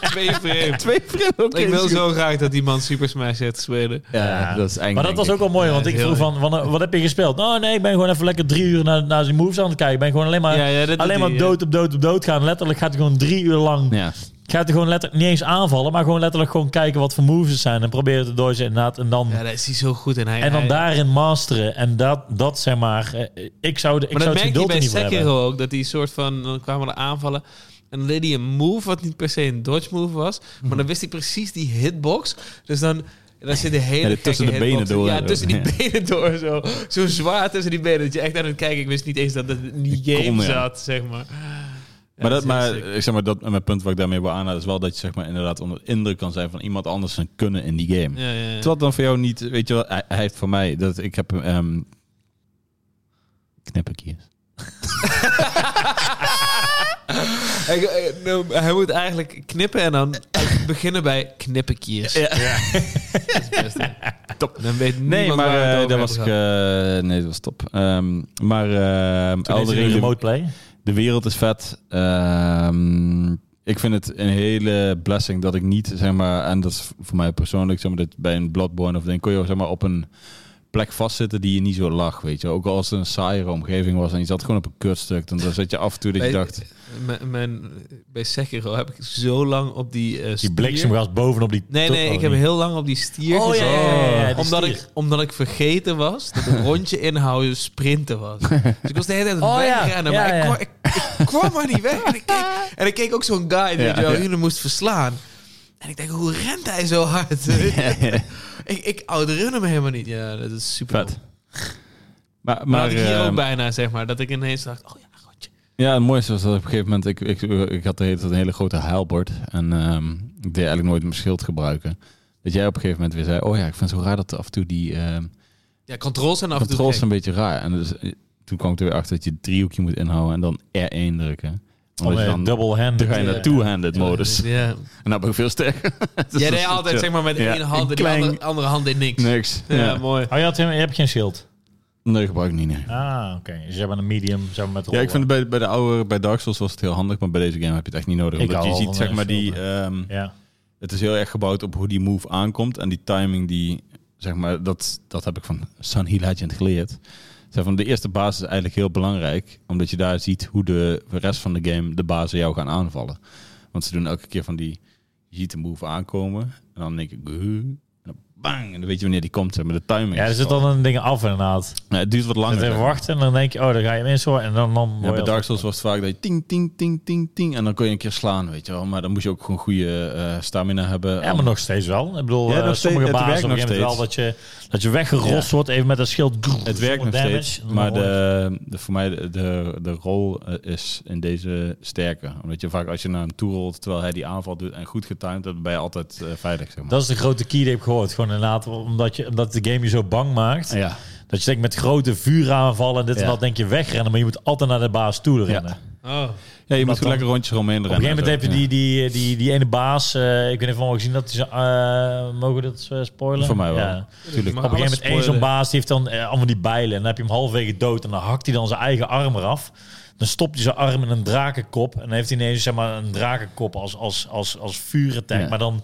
Twee frames. Twee frames? Ik wil zo graag dat die man Super Smash heeft spelen. Ja, Ja. dat is eigenlijk... Maar dat was ook wel mooi, Ja, want ik vroeg van, van, wat heb je gespeeld? Nou nee, ik ben gewoon even lekker drie uur naar, naar zijn moves aan het kijken. Ik ben gewoon alleen maar, Ja, alleen maar dood op dood op dood gaan. Letterlijk gaat hij gewoon drie uur lang, Ja, gaat hij gewoon letterlijk niet eens aanvallen, maar gewoon letterlijk gewoon kijken wat voor moves het zijn en proberen te dodgen inderdaad. En dan, Ja, daar is hij zo goed in. Hij, en dan hij- daarin masteren. En dat, dat zeg maar, eh, ik zou, de, ik Maar zou dat het geduld er bij niet hebben. Ook. Dat die soort van... Dan kwamen er aanvallen. En dan deed hij een move wat niet per se een dodge move was. Mhm. Maar dan wist hij precies die hitbox. Dus dan... Dan zit de hele Ja, tussen de benen hitbox. door. Ja, tussen die Ja. benen door. Zo, zo zwaar tussen die benen. Dat je echt aan het kijken... Ik wist niet eens dat het in die game Kon, ja. zat, zeg maar. Maar, dat, maar ik zeg maar, dat, mijn punt wat ik daarmee wil aanhalen is wel dat je zeg maar, inderdaad onder indruk kan zijn van iemand anders zijn kunnen in die game. Ja, ja, ja. Terwijl dan voor jou niet, weet je wel, hij, hij heeft voor mij, dat ik heb ehm knip ik hier. Hij, hij- nou, hij moet eigenlijk knippen en dan beginnen bij knippenkiers. Ja. Top. Dan weet Nee, niemand maar waar het eh, over dat gaat was ik, eh, nee, dat was top. Ehm, maar ehm Toen remote play. De wereld is vet. Ehm, ik vind het een hele blessing dat ik niet, zeg maar, en dat is voor mij persoonlijk, zeg maar, dat bij een Bloodborne of denk kon je zeg maar op een plek vastzitten die je niet zo lag, weet je. Ook als het een saaiere omgeving was en je zat gewoon op een kutstuk, dan zat je af en toe dat je Bij- dacht, Mijn, mijn, bij Sekiro heb ik zo lang op die eh Die bliksemgas bovenop die... Nee, nee, oh, ik heb heel lang op die stier Oh, ja, gezeten. ja, ja, ja, die omdat, stier. ik, omdat ik vergeten was dat een rondje inhouden sprinten was. Dus ik was de hele tijd aan Oh, wegrennen, Ja, maar ja. Ik, kwam, ik, ik kwam maar niet weg. En ik keek, en ik keek ook zo'n guy die jullie moest verslaan. En ik denk, hoe rent hij zo hard? ik ik outrun hem helemaal niet. Ja, dat is super. vet. Maar, Maar, ik hier ehm, ook bijna, zeg maar. Dat ik ineens dacht, oh ja, rondje. Ja, het mooiste was dat op een gegeven moment... Ik, ik, ik had de hele een hele grote heilbord. En ehm, ik deed eigenlijk nooit mijn schild gebruiken. Dat jij op een gegeven moment weer zei... Oh ja, ik vind het zo raar dat af en toe die ehm Ja, controls zijn af en toe controls gek. een beetje raar. En dus, eh, toen kwam ik er weer achter dat je driehoekje moet inhouden en dan R1 drukken. Dan, double hand. dan ga je naar two-handed modus. Ja. En dan ben ik veel sterker. Dus Jij deed is- altijd zeg maar met Ja, één hand en die klein- andere, andere hand deed niks. Niks. Ja, Ja. mooi. Oh, je, had, je hebt geen schild. Nee, gebruik ik niet, nee. Ah, oké. Dus je hebt een medium, zeg maar, met Ja, rollen. ik vind het bij, bij de oude, bij Dark Souls was het heel handig, maar bij deze game heb je het echt niet nodig. Ik Omdat je ziet, zeg maar, die, ehm, Ja. het is heel erg gebouwd op hoe die move aankomt en die timing die, zeg maar, dat, dat heb ik van Sunny Legend geleerd. Van de eerste basis is eigenlijk heel belangrijk, omdat je daar ziet hoe de rest van de game de bazen jou gaan aanvallen. Want ze doen elke keer van die, je ziet de move aankomen en dan denk ik, bang. En dan weet je wanneer die komt, maar de timing. Ja, er zit wel- dan een ding af inderdaad. Ja, het duurt wat langer. even wachten en dan denk je, oh, dan ga je hem zo en dan... dan Ja, bij Dark Souls was het vaak dat je ting, ting, ting, ting, ting. En dan kon je een keer slaan, weet je wel. Maar dan moest je ook gewoon goede eh, stamina hebben. Ja, maar nog steeds wel. Ik bedoel, Ja, eh, nog sommige steeds- het bazen nog wel dat je, dat je weggerost wordt even met een schild. Het werkt nog steeds. Maar de, de, voor mij de, de, de rol eh, is in deze sterker. Omdat je vaak als je naar hem toe rolt terwijl hij die aanval doet en goed getimed, dan ben je altijd veilig. Zeg maar. Dat is de grote key die ik heb gehoord. Gewoon inderdaad, omdat, je, omdat de game je zo bang maakt. ja. Dat je denkt met grote vuuraanvallen en dit en Ja. dat denk je wegrennen. Maar je moet altijd naar de baas toe rennen. Oh. ja, je moet gewoon lekker rondjes eromheen rennen. Op een gegeven moment heb je en die, die, die, die ene baas. eh, ik weet niet of we al gezien dat hij zo, eh, mogen we dat eh, spoilen? Voor mij wel. Ja. Tuurlijk. Op een gegeven moment één zo'n baas die heeft dan allemaal die bijlen. En dan heb je hem halverwege dood. En dan hakt hij dan zijn eigen arm eraf. Dan stopt hij zijn arm in een drakenkop. En dan heeft hij ineens zeg maar, een drakenkop als, als, als, als vuurattack. Ja. Maar dan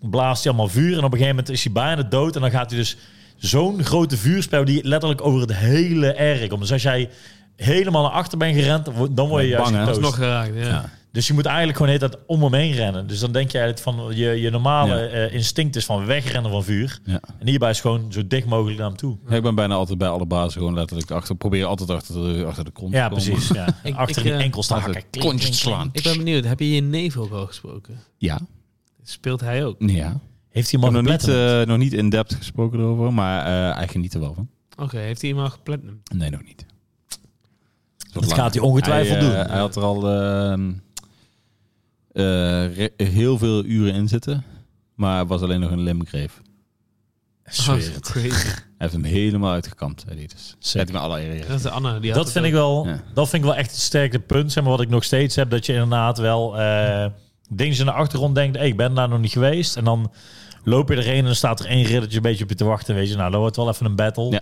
blaast hij allemaal vuur. En op een gegeven moment is hij bijna dood. En dan gaat hij dus zo'n grote vuurspel die letterlijk over het hele erg komt. Dus als jij helemaal naar achter bent gerend, dan word- je juist bang, hè? getoast. Nog geraakt, ja. Ja. Dus je moet eigenlijk gewoon de hele tijd om hem heen rennen. Dus dan denk je eigenlijk van je, je normale Ja. eh, instinct is van wegrennen van vuur. Ja. En hierbij is gewoon zo dicht mogelijk naar hem toe. Ja, ik ben bijna altijd bij alle bazen gewoon letterlijk achter. Probeer altijd achter de, achter de kont Ja, te komen. precies. Ja. Ik- Achter ik, die eh, klink. slaan. Ik ben benieuwd, heb je je neef ook al gesproken? Ja. Speelt hij ook? Ja. Heeft hij hem al nog niet, eh, nog niet in depth gesproken erover, maar eh hij geniet er wel van. Oké, heeft hij hem al geplatinum? Nee, nog niet. Dat gaat hij ongetwijfeld hij, doen. eh, hij had er al ehm, eh, heel veel uren in zitten, maar was alleen nog een het. crazy. Hij heeft hem helemaal uitgekamd, zei hij dus. Zet hij met alle eer. Dat is de Anna. Die had Dat vind, ik wel, Ja. dat vind ik wel echt het sterke punt. Zeg maar, wat ik nog steeds heb. Dat je inderdaad wel eh dingen in de achtergrond denkt. Hey, ik ben daar nog niet geweest. En dan loop je erheen en dan staat er één riddertje een beetje op je te wachten. Weet je, nou, dan wordt wel even een battle. Ja.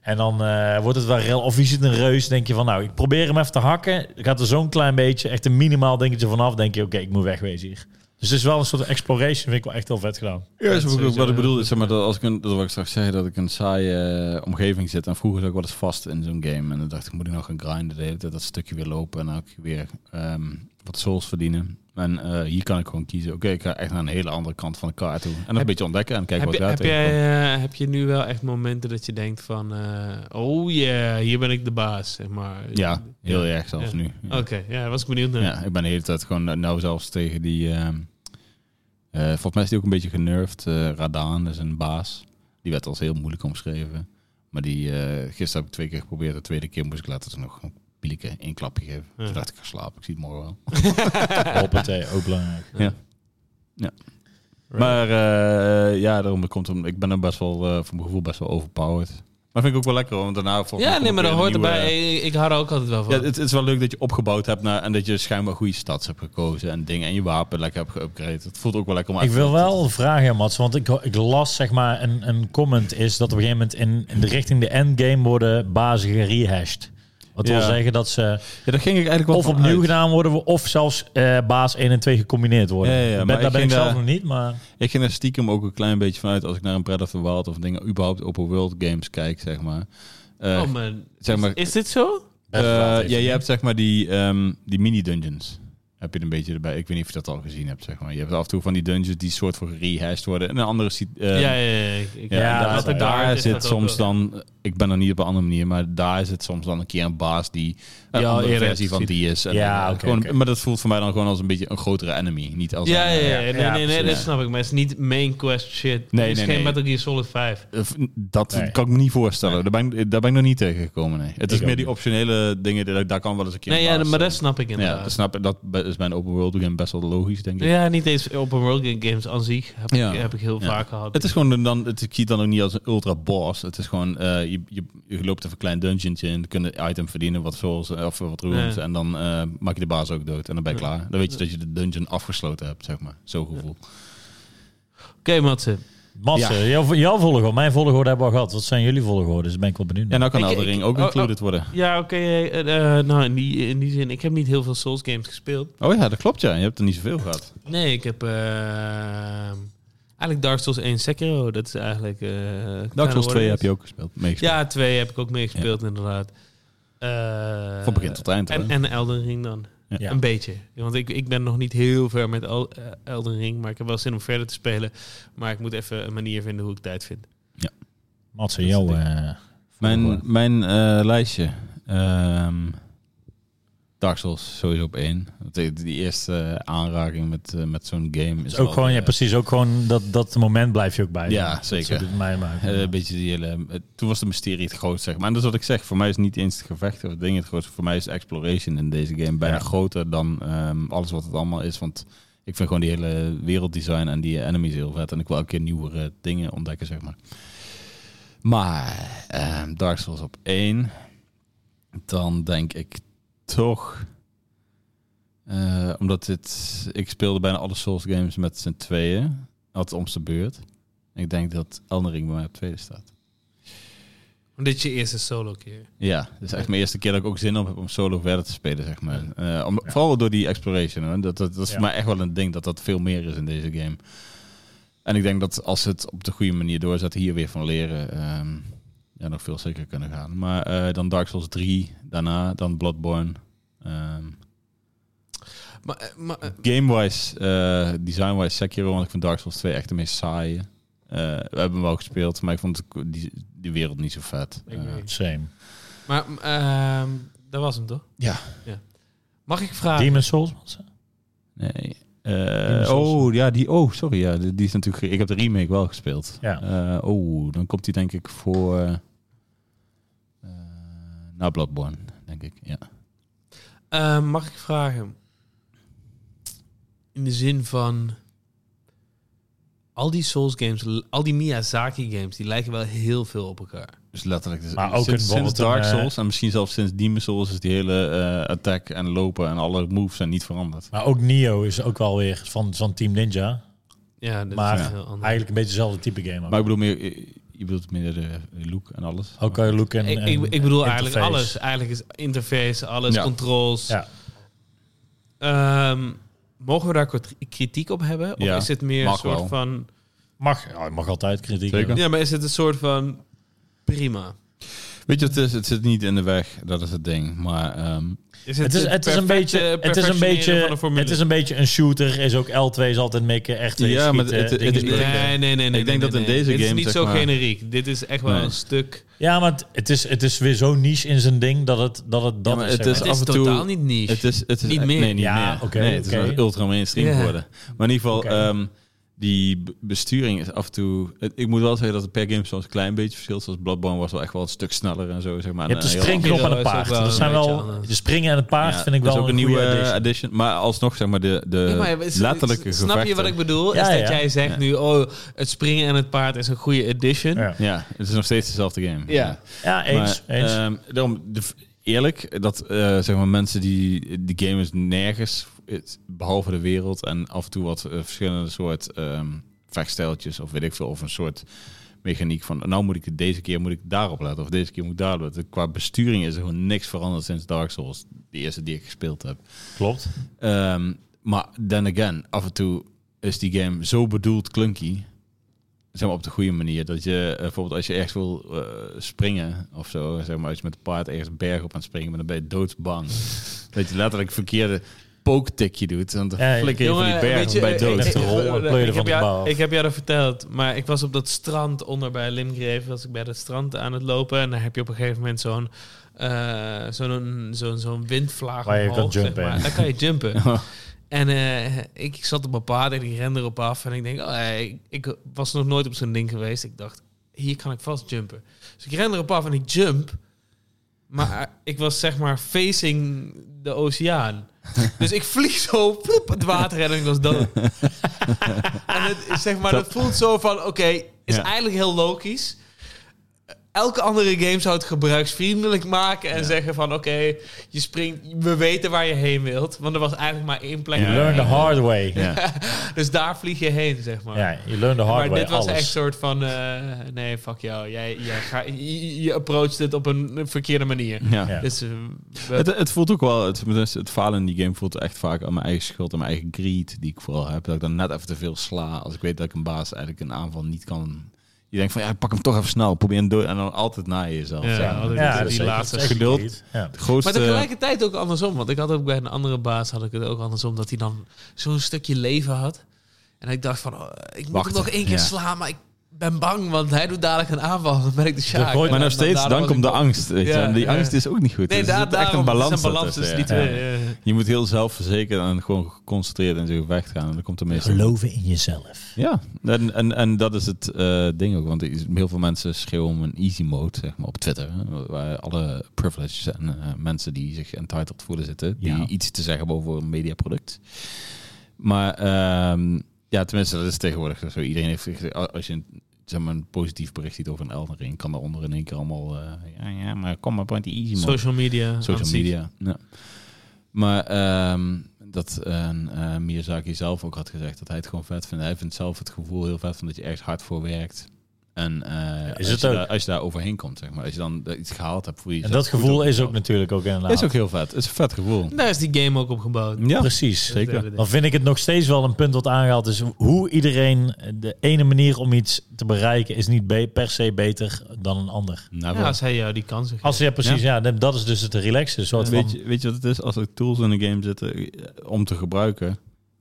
En dan eh, wordt het wel rel. Of je ziet een reus, denk je van, nou, ik probeer hem even te hakken. Gaat er zo'n klein beetje, echt een minimaal dingetje vanaf. Denk je, oké, ik moet wegwezen hier. Dus het is wel een soort exploration, vind ik wel echt heel vet gedaan. Ja, dat is ook sowieso wat ik bedoel is, zeg maar, dat als ik een, dat wat ik straks zei, dat ik een saaie eh, omgeving zit. En vroeger zat ik wel eens vast in zo'n game. En dan dacht ik, moet ik nog gaan grinden de hele tijd, dat stukje weer lopen. En dan ook weer ehm, wat souls verdienen. En eh, hier kan ik gewoon kiezen, oké, ik ga echt naar een hele andere kant van de kaart toe. En dan een beetje ontdekken en kijken Heb, je, wat heb, daar tegenkomt. jij, eh, heb je nu wel echt momenten dat je denkt van... eh, oh yeah, hier ben ik de baas, zeg maar. Ja, heel erg zelfs Ja. nu. Ja. Oké, ja, was ik benieuwd naar. Ja, ik ben de hele tijd gewoon, nou zelfs tegen die, volgens mij is die ook een beetje genervd. Radaan is een baas. Die werd als heel moeilijk omschreven. Maar die, gisteren heb ik twee keer geprobeerd. De tweede keer moest ik later nog een pieliken, één klapje geven. Ja. Toen dacht ik, ga slapen, ik zie het morgen wel. Hoppatee, ook belangrijk. Maar eh, ja, daarom komt hem, ik ben er best wel, eh, voor mijn gevoel best wel overpowered. Maar vind ik ook wel lekker, hoor, want daarna... Ja, nee, maar dat hoort nieuwe- erbij. Ik, ik hou er ook altijd wel van. Ja, het, het is wel leuk dat je opgebouwd hebt naar, en dat je schijnbaar goede stads hebt gekozen en dingen en je wapen lekker hebt geüpgrade. Het voelt ook wel lekker om Ik wil wel vragen, Mats, want ik, ik las zeg maar een, een comment is dat op een gegeven moment in, in de richting de endgame worden bazen gerehashed. Wat wil zeggen dat ze Ja, daar ging ik eigenlijk wel of opnieuw uit. gedaan worden of zelfs eh, baas 1 en 2 gecombineerd worden. Ja, ja, ja, Ben- maar daar ben ik zelf daar- nog niet, maar Ik ging er stiekem ook een klein beetje vanuit als ik naar een the Wild of dingen überhaupt open world games kijk, zeg maar. Eh, oh man, zeg maar- is, is dit zo? eh, ja, je hebt zeg maar die, ehm, die mini dungeons. Heb je een beetje erbij. Ik weet niet of je dat al gezien hebt, zeg maar. Je hebt af en toe van die dungeons die soort van gerehashed worden. En een andere ziet. ja, ja, ja. Ik, Ja, Ja, daar, zit soms dan, ik ben er niet op een andere manier, maar daar zit soms dan een keer een baas die een Ja, andere eerder versie van die is. En Ja, gewoon. Maar dat voelt voor mij dan gewoon als een beetje een grotere enemy, niet als Ja, een, ja, ja. eh, Nee, ja, nee, nee, precies. dat snap ik. Maar het is niet main quest shit. Nee, het is nee, geen nee. Metal Gear Solid 5. eh, Dat Nee. kan ik me niet voorstellen. Daar, ben ik, daar ben ik nog niet tegen gekomen. Nee. Het is meer die optionele dingen, daar, daar kan wel eens een keer Nee, een ja, maar dat snap ik Ja, inderdaad. dat, snap, ik. dat is bij een open world game best wel logisch, denk ik. Ja, niet eens open world games aan zich heb, Ja. ik, heb ik heel Ja. vaak gehad. Het is gewoon dan, het, ik zie dan ook niet als een ultra boss. Het is gewoon, eh, je, je, je loopt even een klein dungeontje in, kun je item verdienen, wat souls of wat. Ja. En dan eh, maak je de baas ook dood. En dan ben je klaar. Dan weet je dat je de dungeon afgesloten hebt, zeg maar. Zo'n gevoel. Oké, Matze. Mats, Ja. jouw, jouw volgorde, mijn volgorde hebben we al gehad. Wat zijn jullie volgorde? Dus ben ik wel benieuwd. Ja, nou kan Ik- ik- ook oh, included worden. Ja, oké. eh, eh, nou, in die, in die zin, ik heb niet heel veel Souls games gespeeld. Oh ja, dat klopt ja. Je hebt er niet zoveel gehad. Nee, ik heb eh, eigenlijk Dark Souls 1 Sekiro. Dat is eigenlijk... eh Dark Souls 2 heb je ook gespeeld. Meegespeeld. Ja, 2 heb ik ook meegespeeld inderdaad. Eh, Van begin tot eind. En, en Elden Ring dan. Ja. Een beetje. Want ik, ik ben nog niet heel ver met El, eh, Elden Ring, maar ik heb wel zin om verder te spelen. Maar ik moet even een manier vinden hoe ik tijd vind. Is jouw... het eh, Mijn, mijn eh, lijstje. Ehm Dark Souls sowieso op één. Die, eerste aanraking met, eh, met zo'n game is ook gewoon, ja, eh, precies, ook gewoon dat, dat moment blijf je ook bij. Ja, Dat zeker. het mij maken. eh, een beetje die hele, eh, toen was de mysterie het grootste, zeg maar. En dat is wat ik zeg. Voor mij is niet eens het gevecht of het ding het grootste. Voor mij is exploration in deze game bijna Ja. groter dan ehm, alles wat het allemaal is. Want ik vind gewoon die hele werelddesign en die enemies heel vet. En ik wil elke keer nieuwere dingen ontdekken, zeg maar. Maar ehm, Dark Souls op één. Dan denk ik toch... eh, omdat dit... Ik speelde bijna alle Souls games met z'n tweeën. Altijd om zijn beurt. Ik denk dat Elden Ring bij mij op tweede staat. Want dit is je eerste solo keer. Ja, dit is echt mijn eerste keer dat ik ook zin op heb om solo verder te spelen, zeg maar. Eh, om, Vooral door die exploration. Hoor. Dat, dat, dat is Ja. voor mij echt wel een ding, dat dat veel meer is in deze game. En ik denk dat als ze het op de goede manier doorzetten, hier weer van leren, ehm, ja, nog veel zeker kunnen gaan. Maar eh, dan Dark Souls 3, daarna, dan Bloodborne. Ehm Maar, eh, maar eh, Game-wise, design-wise Sekiro, want ik vind Dark Souls 2 echt de meest saaie. Eh, we hebben hem wel gespeeld, maar ik vond die, die wereld niet zo vet. Same. maar ehm, dat was hem toch? ja. Mag ik vragen? Demon's Souls? Nee. Eh, Demon's Souls. oh, ja, die. Oh, sorry. Ja, die, die is natuurlijk. Ik heb de remake wel gespeeld. Ja. Eh, oh, dan komt die denk ik voor. Na Bloodborne, denk ik. Ja. Eh, mag ik vragen? In de zin van... Al die Souls games, al die Miyazaki games, die lijken wel heel veel op elkaar. Dus letterlijk. Dus Maar ook sinds, een- sinds bijvoorbeeld Dark eh, Souls en misschien zelfs sinds Demon Souls is die hele eh, attack en lopen en alle moves zijn niet veranderd. Maar ook Nio is ook wel weer van, van Team Ninja. Ja, dat Maar is heel anders. Eigenlijk een beetje hetzelfde type game. ook. Maar ik bedoel meer. Eh, Je bedoelt meer de look en alles. Ook kan je look en, ik, en ik, ik bedoel eigenlijk interface. alles. Eigenlijk is interface, alles, Ja. controls. Ja. Ehm, mogen we daar kort kritiek op hebben? Of Ja, is het meer een soort wel. van... Mag, ja, je mag altijd kritiek Zeker. hebben. Ja, maar is het een soort van... Prima. Weet je wat het is? Het zit niet in de weg. Dat is het ding. Maar. ehm, Is Het is, het is een beetje, het is een beetje, het is een beetje een shooter. Is ook L2 is altijd mikken, echt Ja, maar het- het- het is- Nee, nee, nee, nee, denk dat in nee. deze Dit is game, niet zeg zo maar- generiek. Dit is echt wel Nee. een stuk... Ja, maar het, is, het is weer zo niche in zijn ding dat het dat het dat maar is. het zeg is maar. Het is af en toe- totaal niet niche. Het is, het is Niet meer. Nee, niet Ja, meer. oké, nee, het oké. is wel ultra mainstream geworden. Maar in ieder geval, ehm, die besturing is af en toe... het- ik moet wel zeggen dat het per game soms een klein beetje verschilt. Zoals Bloodborne was wel echt wel een stuk sneller en zo, zeg maar. je hebt de En, eh, springknop en het paard. Dat zijn wel de springen en het paard Ja, vind ik wel ook een, een nieuwe eh, addition. Maar alsnog, zeg maar, de, de Ja, maar is- letterlijke Snap je wat ik bedoel? Ja, is dat ja. jij zegt Ja. nu, oh, het springen en het paard is een goede addition. Ja, Ja, het is nog steeds dezelfde game. Ja. ja eens. Maar, eens. ehm, daarom, de, eerlijk, dat eh, zeg maar mensen die die game is nergens, het- behalve de wereld en af en toe wat eh, verschillende soort ehm vechtstijltjes of weet ik veel, of een soort mechaniek van, nou moet ik het deze keer moet ik daarop letten of deze keer moet ik daarop letten. Qua besturing is er gewoon niks veranderd sinds Dark Souls, de eerste die ik gespeeld heb. Klopt. Ehm, maar then again, af en toe is die game zo bedoeld clunky. Zeg maar op de goede manier. Dat je eh, bijvoorbeeld als je echt wil eh, springen of zo, zeg maar als je met een paard ergens een berg op aan het springen bent, dan ben je doodsbang. dat je letterlijk verkeerde pooktikje doet. En dan Ja, flikker je van die berg je, bij eh, dood. ik- Met de ik- rol, ik- van de jou-. Ik heb jou dat verteld, maar ik was op dat strand onder bij Limgrave. Was ik bij dat strand aan het lopen en dan heb je op een gegeven moment zo'n eh, zo'n zo'n zo'n windvlaag Waar je omhoog, kan zeg jumpen, maar. Dan kan je jumpen. En eh, ik zat op mijn paard en ik rende erop af. En ik denk, oh, eh, ik, ik was nog nooit op zo'n ding geweest. Ik dacht, hier kan ik vast jumpen. Dus ik ren erop af en ik jump. Maar ik was zeg maar facing de oceaan. Dus ik vlieg zo het water en ik was dood. en het, zeg maar, dat voelt zo van, oké, is Ja. eigenlijk heel logisch. Elke andere game zou het gebruiksvriendelijk maken en Ja. zeggen van, oké, je springt, we weten waar je heen wilt. Want er was eigenlijk maar één plek. You learn the hard way. Ja. Dus daar vlieg je heen, zeg maar. Ja, you learn the hard maar way. dit was alles. echt een soort van, eh, nee, fuck jou. Jij, jij ga, je, je approacht het op een verkeerde manier. Ja. Ja. Dus, eh, Het, het voelt ook wel, het, het het falen in die game voelt echt vaak aan mijn eigen schuld en mijn eigen greed die ik vooral heb. Dat ik dan net even te veel sla als ik weet dat ik een baas eigenlijk een aanval niet kan, Je denkt van, ja, pak hem toch even snel. Probeer hem door. En dan altijd na jezelf. Ja, maar. altijd Ja, die is laatste is geduld. Ja. De grootste... Maar tegelijkertijd ook andersom. Want ik had ook bij een andere baas had ik het ook andersom. Dat hij dan zo'n stukje leven had. En ik dacht van, oh, ik moet Wachten, hem nog één keer ja. slaan. Maar ik ben bang, want hij doet dadelijk een aanval. Dan ben ik de Sjaak. Maar nog steeds, dan komt de angst. Weet je. Ja, en die ja. angst is ook niet goed. Nee, er daar, zit echt daarom, een balans, is een balans tussen die twee. ja. Je moet heel zelfverzekerd en gewoon geconcentreerd in zijn gevecht gaan. En dan komt er meestal... Geloven in jezelf. Ja, en, en, en dat is het eh, ding ook. Want heel veel mensen schreeuwen om een easy mode zeg maar, op Twitter. Hè, waar alle privileges en eh, mensen die zich entitled voelen zitten. Die Ja. iets te zeggen hebben over een mediaproduct. Maar ehm, ja, tenminste, dat is tegenwoordig zo. Iedereen heeft, als je een, zeg maar, een positief bericht ziet over een Elden Ring, kan daaronder in één keer allemaal... eh, ja, ja, maar kom maar die easy mode. Social media. Social media, ja. Maar ehm, dat eh, Miyazaki zelf ook had gezegd dat hij het gewoon vet vindt. Hij vindt zelf het gevoel heel vet van dat je ergens hard voor werkt. En eh, Is als, het je ook? daar, als je daar overheen komt, zeg maar. Als je dan iets gehaald hebt voor En jezelf. dat gevoel is ook natuurlijk ook inderdaad. Is ook heel vet. Het is een vet gevoel. Daar is die game ook op gebouwd. Ja, Precies. Ding. Dan vind ik het nog steeds wel een punt wat aangehaald is. Hoe iedereen, de ene manier om iets te bereiken is niet per se beter dan een ander. Nou, Ja, als hij jou die kansen geeft. Als ja, precies, ja. dat is dus het relaxen. Soort van, weet, je, weet je wat het is? Als er tools in de game zitten eh, om te gebruiken...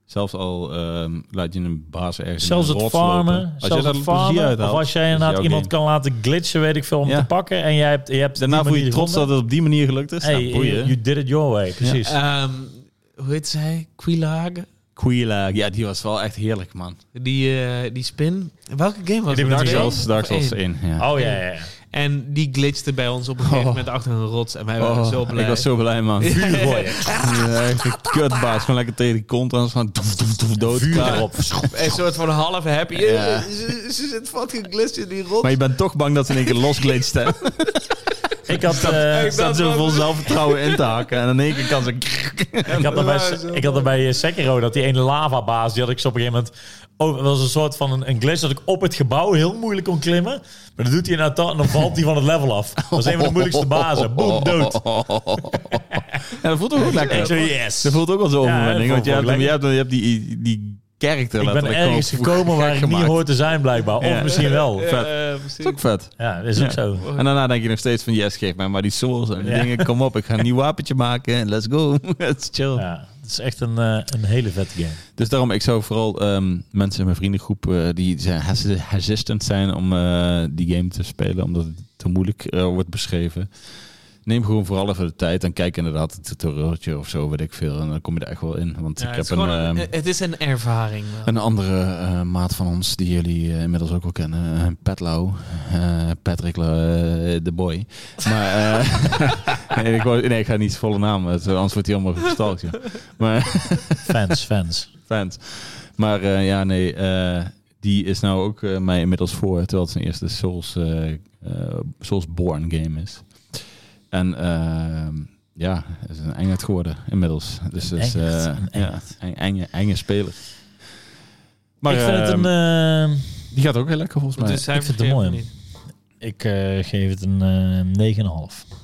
Zelfs al ehm, laat je een baas ergens zelfs het lopen. farmen, Als je zelfs plezier farmen. uit haalt, Of als jij inderdaad iemand game. kan laten glitchen, weet ik veel, om Ja. te pakken. En jij hebt, je hebt Daarna voel je trots dat het op die manier gelukt is. Hey, nou, boeien. you, you did it your way, precies. Ehm, hoe heet zij? Quilage? Quila, ja, die was wel echt heerlijk, man. Die, eh, die spin. Welke game was het? ik Dark Souls, Dark Souls één? 1. Ja. Oh ja, ja, ja. En die glitchte bij ons op een gegeven Oh. moment achter een rots. En wij waren Oh, zo blij. Ik was zo blij, man. Ja, kutbaas. Gewoon lekker tegen die kont aan. Van doef, doef, doef, dood. Vuur erop. Een soort van half happy. Ja. Ze, ze zit fucking in die rots. Maar je bent toch bang dat ze in één keer losglitst, hè? Ik had, eh, Ik Staat zo vol zelfvertrouwen in te hakken. En in één keer kan ze... ik had er bij, ik had er bij eh, Sekiro, dat die ene lavabaas, die had ik zo op een gegeven moment... Oh, dat was een soort van een, een glitch dat ik op het gebouw heel moeilijk kon klimmen. Maar dan doet hij inderdaad en dan valt hij van het level af. Dat is een van de moeilijkste bazen. Boom, dood. Ja, dat voelt ook lekker. Ik zo, yes. Dat voelt ook wel zo'n Ja, overwinning. dat want je hebt, je hebt, je hebt die, die character Ik ben ergens gekomen waar ik niet gemaakt. hoor te zijn, blijkbaar. Of Ja. misschien wel. vet. Ja, Dat is ook vet. Ja, dat is ook zo. En daarna denk je nog steeds van yes, geef mij maar die souls en die Ja. dingen. Kom op, ik ga een nieuw wapentje maken en let's go. Het is chill. Ja, het is echt een, eh, een hele vette game. Dus daarom, ik zou vooral ehm, mensen in mijn vriendengroep eh, die zijn hesi- hesitant zijn om eh, die game te spelen, omdat het te moeilijk wordt beschreven. Neem gewoon vooral even de tijd en kijk inderdaad een tutorialtje of zo, weet ik veel. En dan kom je er echt wel in. Want Ja, ik het, heb een, ehm, het is een ervaring. wel. een andere eh, maat van ons, die jullie eh, inmiddels ook wel kennen, uh, Pat Lau, eh, Patrick eh, de Boy. Maar eh, nee, ik wou- nee, ik ga niet zijn volle naam, het- anders wordt hij allemaal gestalkt. Maar Fans, fans. fans. Maar eh, ja, nee, eh, die is nou ook mij inmiddels voor, terwijl het zijn eerste Souls, Soulsborne game is. En ehm, ja, het is een engheid geworden inmiddels. Dus Een het is engert, eh, een ja, engert. een enge, enge speler. Maar ik vind het ehm, een... eh, die gaat ook heel lekker volgens mij. Dus ik vind het mooi, niet. ik eh, geef het een eh 9,5.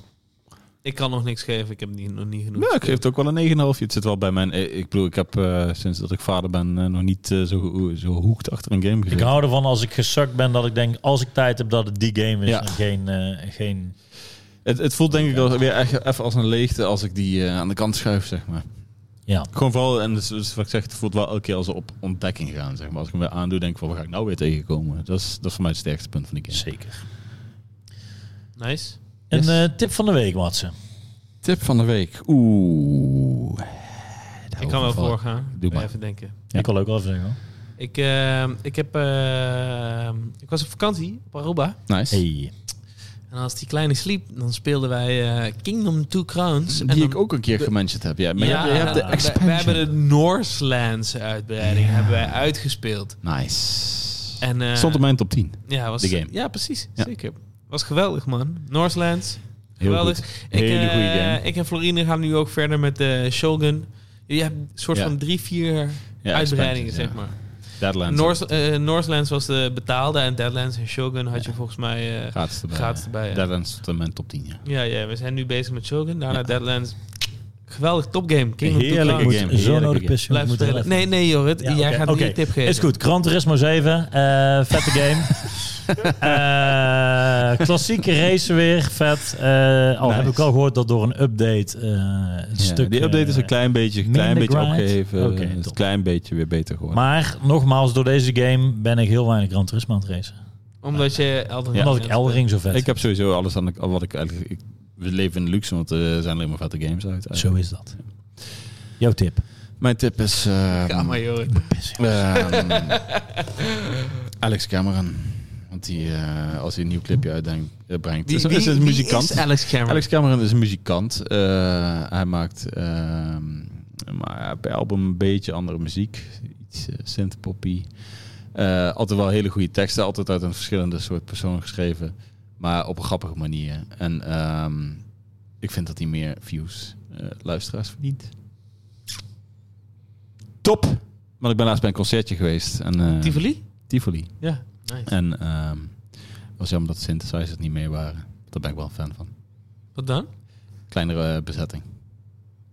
Ik kan nog niks geven. Ik heb niet, nog niet genoeg. ja, ik geef het ook wel een 9,5. Het zit wel bij mijn... eh, Ik bedoel, ik heb eh, sinds dat ik vader ben nog niet zo, zo hoekt achter een game Ik gezeten. hou ervan als ik gesukt ben dat ik denk, als ik tijd heb, dat het die game is. Ja. En geen, eh, geen... Het, het voelt denk ik wel weer echt even als een leegte als ik die eh, aan de kant schuif, zeg maar. Ja, Gewoon vooral, en dus, dus wat ik zeg, het voelt wel elke keer als op ontdekking gaan, zeg maar. Als ik hem weer aandoe, denk ik van, waar ga ik nou weer tegenkomen? Dat is, dat is voor mij het sterkste punt van die game. zeker. Nice. Een Yes. eh, tip van de week, Matze. Tip van de week. Oeh. Ik kan wel voorgaan. Doe maar. Even denken. Ik wil ook wel even zeggen. hoor. Ik, eh, ik, heb, ik was op vakantie op Aruba. Nice. Hey. En als die kleine sliep, dan speelden wij eh, Kingdom Two Crowns. en Die ik ook een keer gementiond heb. Ja, maar ja, je, hebt- de we- we, expansion. hebben de Northlands uitbreiding Ja. hebben wij uitgespeeld. Nice. En, eh, Stond op mijn top 10. ja, was, de game. Ja, precies. Ja. Zeker. Was geweldig, man. Northlands. Heel Geweldig. goed. Ik, Hele eh, goede game. ik en Florine gaan nu ook verder met de Shogun. Je hebt een soort Ja. van drie, vier Ja, uitbreidingen, zeg maar. Deadlands. North, eh, Northlands was de betaalde en Deadlands en Shogun had je volgens mij... eh, Gratis erbij. gratis erbij, ja. Deadlands in mijn top 10, ja. ja, ja, we zijn nu bezig met Shogun. Daarna Ja. Deadlands. Geweldig topgame. Two Heerlijke game. Heerlijke nodig pensioen. Blijf spelen. Nee, nee Jorrit. Ja, Jij gaat niet een tip geven. Is goed. Gran Turismo 7. eh, vette game. Eh, klassieke race weer, vet. Eh, al Nice. heb ik al gehoord dat door een update eh een Ja, stuk... die update is een klein beetje, klein beetje grind? opgeheven. Is een top. klein beetje weer beter geworden. Maar nogmaals, door deze game ben ik heel weinig Gran Turismo aan het racen. Omdat je Elden Omdat ik Ring Eldering zo vet ik heb sowieso alles aan de, wat ik eigenlijk... Ik, we leven in de luxe, want er zijn alleen maar vette games uit. Zo is dat. Jouw tip. Mijn tip is... ehm, Ja, maar joh. ehm, Alex Cameron. Want die, eh, als hij een nieuw clipje uitbrengt... eh, brengt, Wie, is, wie, is een muzikant. is Alex Cameron? Alex Cameron is een muzikant. Eh, hij maakt ehm, maar per album een beetje andere muziek. Iets uh, synthpoppy. Altijd wel hele goede teksten. Altijd uit een verschillende soort persoon geschreven. Maar op een grappige manier. En ehm, ik vind dat hij meer views, luisteraars verdient. Top! Want ik ben laatst bij een concertje geweest. En, Tivoli? Tivoli. Ja, nice. En ehm het was jammer dat de synthesizers niet mee waren. Daar ben ik wel een fan van. Wat dan? Kleinere eh, bezetting.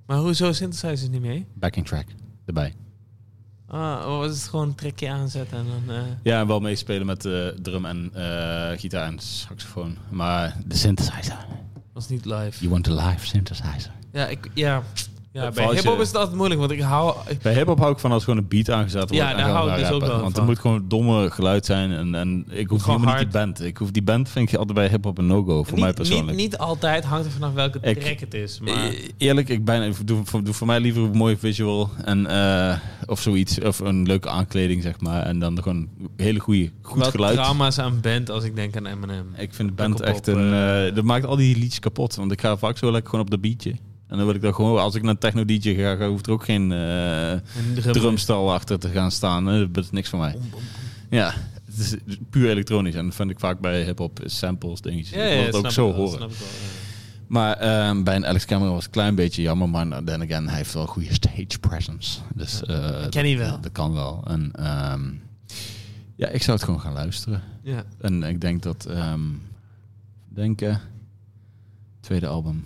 Maar hoezo synthesizers niet mee? Backing track erbij. Ah, oh, was het gewoon een trekje aanzetten en dan... eh, Ja, en wel meespelen met eh, drum en gitaar en saxofoon. Maar de synthesizer. was niet live. You want a live synthesizer. Ja, ik, ja. Ja bij hip-hop is het altijd moeilijk, want ik hou... Bij hip-hop hou ik van als gewoon een beat aangezet wordt. Ja, daar hou ik dus ook wel Want er moet gewoon domme geluid zijn. En, en ik hoef Gewoon helemaal niet die band. Ik hoef die band vind ik altijd bij hip-hop een no-go. Voor mij niet, persoonlijk. niet, niet altijd hangt er vanaf welke Ik- track het is, maar... E- Eerlijk, ik ben, doe, voor- doe voor mij liever een mooie visual en, eh, of zoiets. Of een leuke aankleding, zeg maar. En dan gewoon hele goede, goed Wel geluid. drama's aan band als ik denk aan Eminem. Ik vind de band echt een... eh, dat maakt al die liedjes kapot. Want ik ga vaak zo lekker gewoon op de beatje. En dan wil ik dan gewoon... Als ik naar een techno-dj ga, hoeft er ook geen eh, drumstal achter te gaan staan. hè. Dat is niks van mij. Ja, het is puur elektronisch. En dat vind ik vaak bij hip-hop samples, dingetjes. Ja, ik ja, wil het ook zo ik wel, horen. ik wel. Maar ehm, bij een Alex Cameron was het een klein beetje jammer. Maar then again, hij heeft wel goede stage presence. Dus eh, ken hij wel. Dat, kan wel. En ehm, ja, ik zou het gewoon gaan luisteren. Ja. En ik denk dat... ehm denken... Tweede album...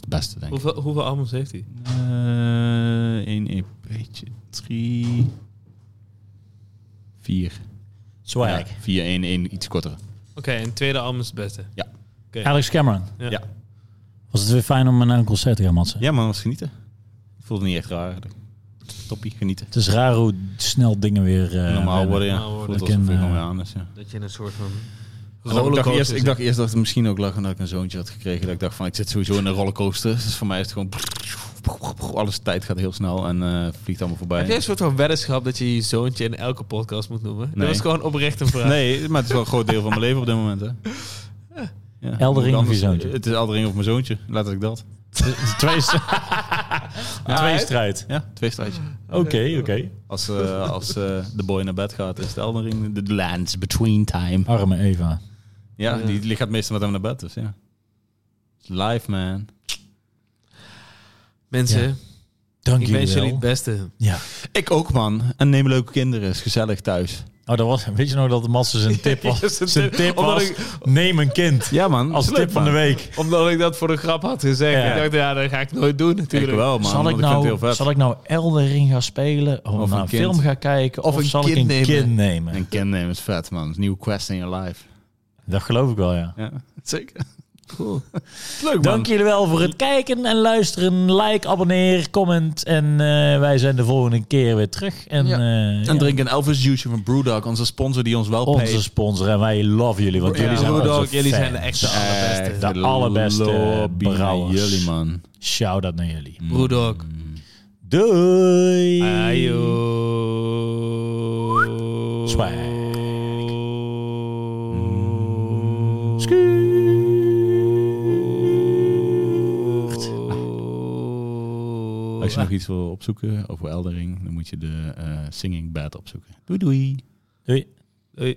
is het beste, denk ik. Hoeveel, hoeveel albums heeft hij? Eh, Eén EP'tje. Drie... Vier. Swag. Ja, vier, één, één iets kortere. Oké, en het tweede album is het beste. Ja. Oké. Alex Cameron. Ja. Ja. Was het weer fijn om naar een concert te gaan, Matsen? Ja, man, was genieten. Ik voelde niet echt raar. Toppie, genieten. Het is raar hoe snel dingen weer... eh, Normaal worden, ja. normaal worden. Voelt Ik eh, aan is, ja. Dat je in een soort van... Ik dacht, rollercoaster eerst, ik dacht eerst dat het misschien ook lag omdat ik een zoontje had gekregen. Dat ik dacht van, ik zit sowieso in een rollercoaster. Dus voor mij is het gewoon... Alles tijd gaat heel snel en eh, vliegt allemaal voorbij. Heb jij een soort van weddenschap dat je je zoontje in elke podcast moet noemen? Nee. Dat is gewoon oprecht een vraag. Nee, maar het is wel een groot deel van mijn leven op dit moment, hè. Ja. Eldering of je zoontje? Het is Eldering of mijn zoontje, laat ik dat. Twee, twee strijd. Ja, twee strijdje. Oké, oké. Als, eh, als eh, de boy naar bed gaat, is het Eldering de lands between time. Arme Eva. Ja, Ja. die, die gaat meestal met hem naar bed, dus ja. Live, man. Mensen, Ja. Dank ik jullie wens jullie het beste. Ja. Ik ook, man. En neem leuke kinderen, is gezellig thuis. Oh, dat was, weet je nog dat de Matsen zijn tip was? Zijn tip. was, ik- neem een kind. Ja, man. Als leuk, tip van de week. Omdat ik dat voor de grap had gezegd. Ja. Ik dacht, ja, dat ga ik nooit doen Ik natuurlijk. wel, man. zal, ik nou, zal ik nou Eldering gaan spelen? Of, Of naar een film gaan kijken? Of, Of een zal kind ik een nemen. kind nemen? Een kind nemen is vet, man. Het is een nieuwe quest in your life. Dat geloof ik wel, ja. Ja, zeker. Cool. Leuk, man. Dank jullie wel voor het kijken en luisteren. Like, abonneer, comment. En eh, wij zijn de volgende keer weer terug. En, Ja. eh, En ja, drink een Elvis Juice van Brewdog, onze sponsor die ons wel onze payt. sponsor. En wij love jullie, want Ja, jullie zijn Brewdog, onze jullie zijn de echte allerbeste. Echt De allerbeste brouwers. jullie, man. Shout-out naar jullie. Broedok. Doei! Ayo. Swag. Als je nog iets wil opzoeken over Eldering, dan moet je de eh, Singing Bad opzoeken. Doei doei. Doei. Doei.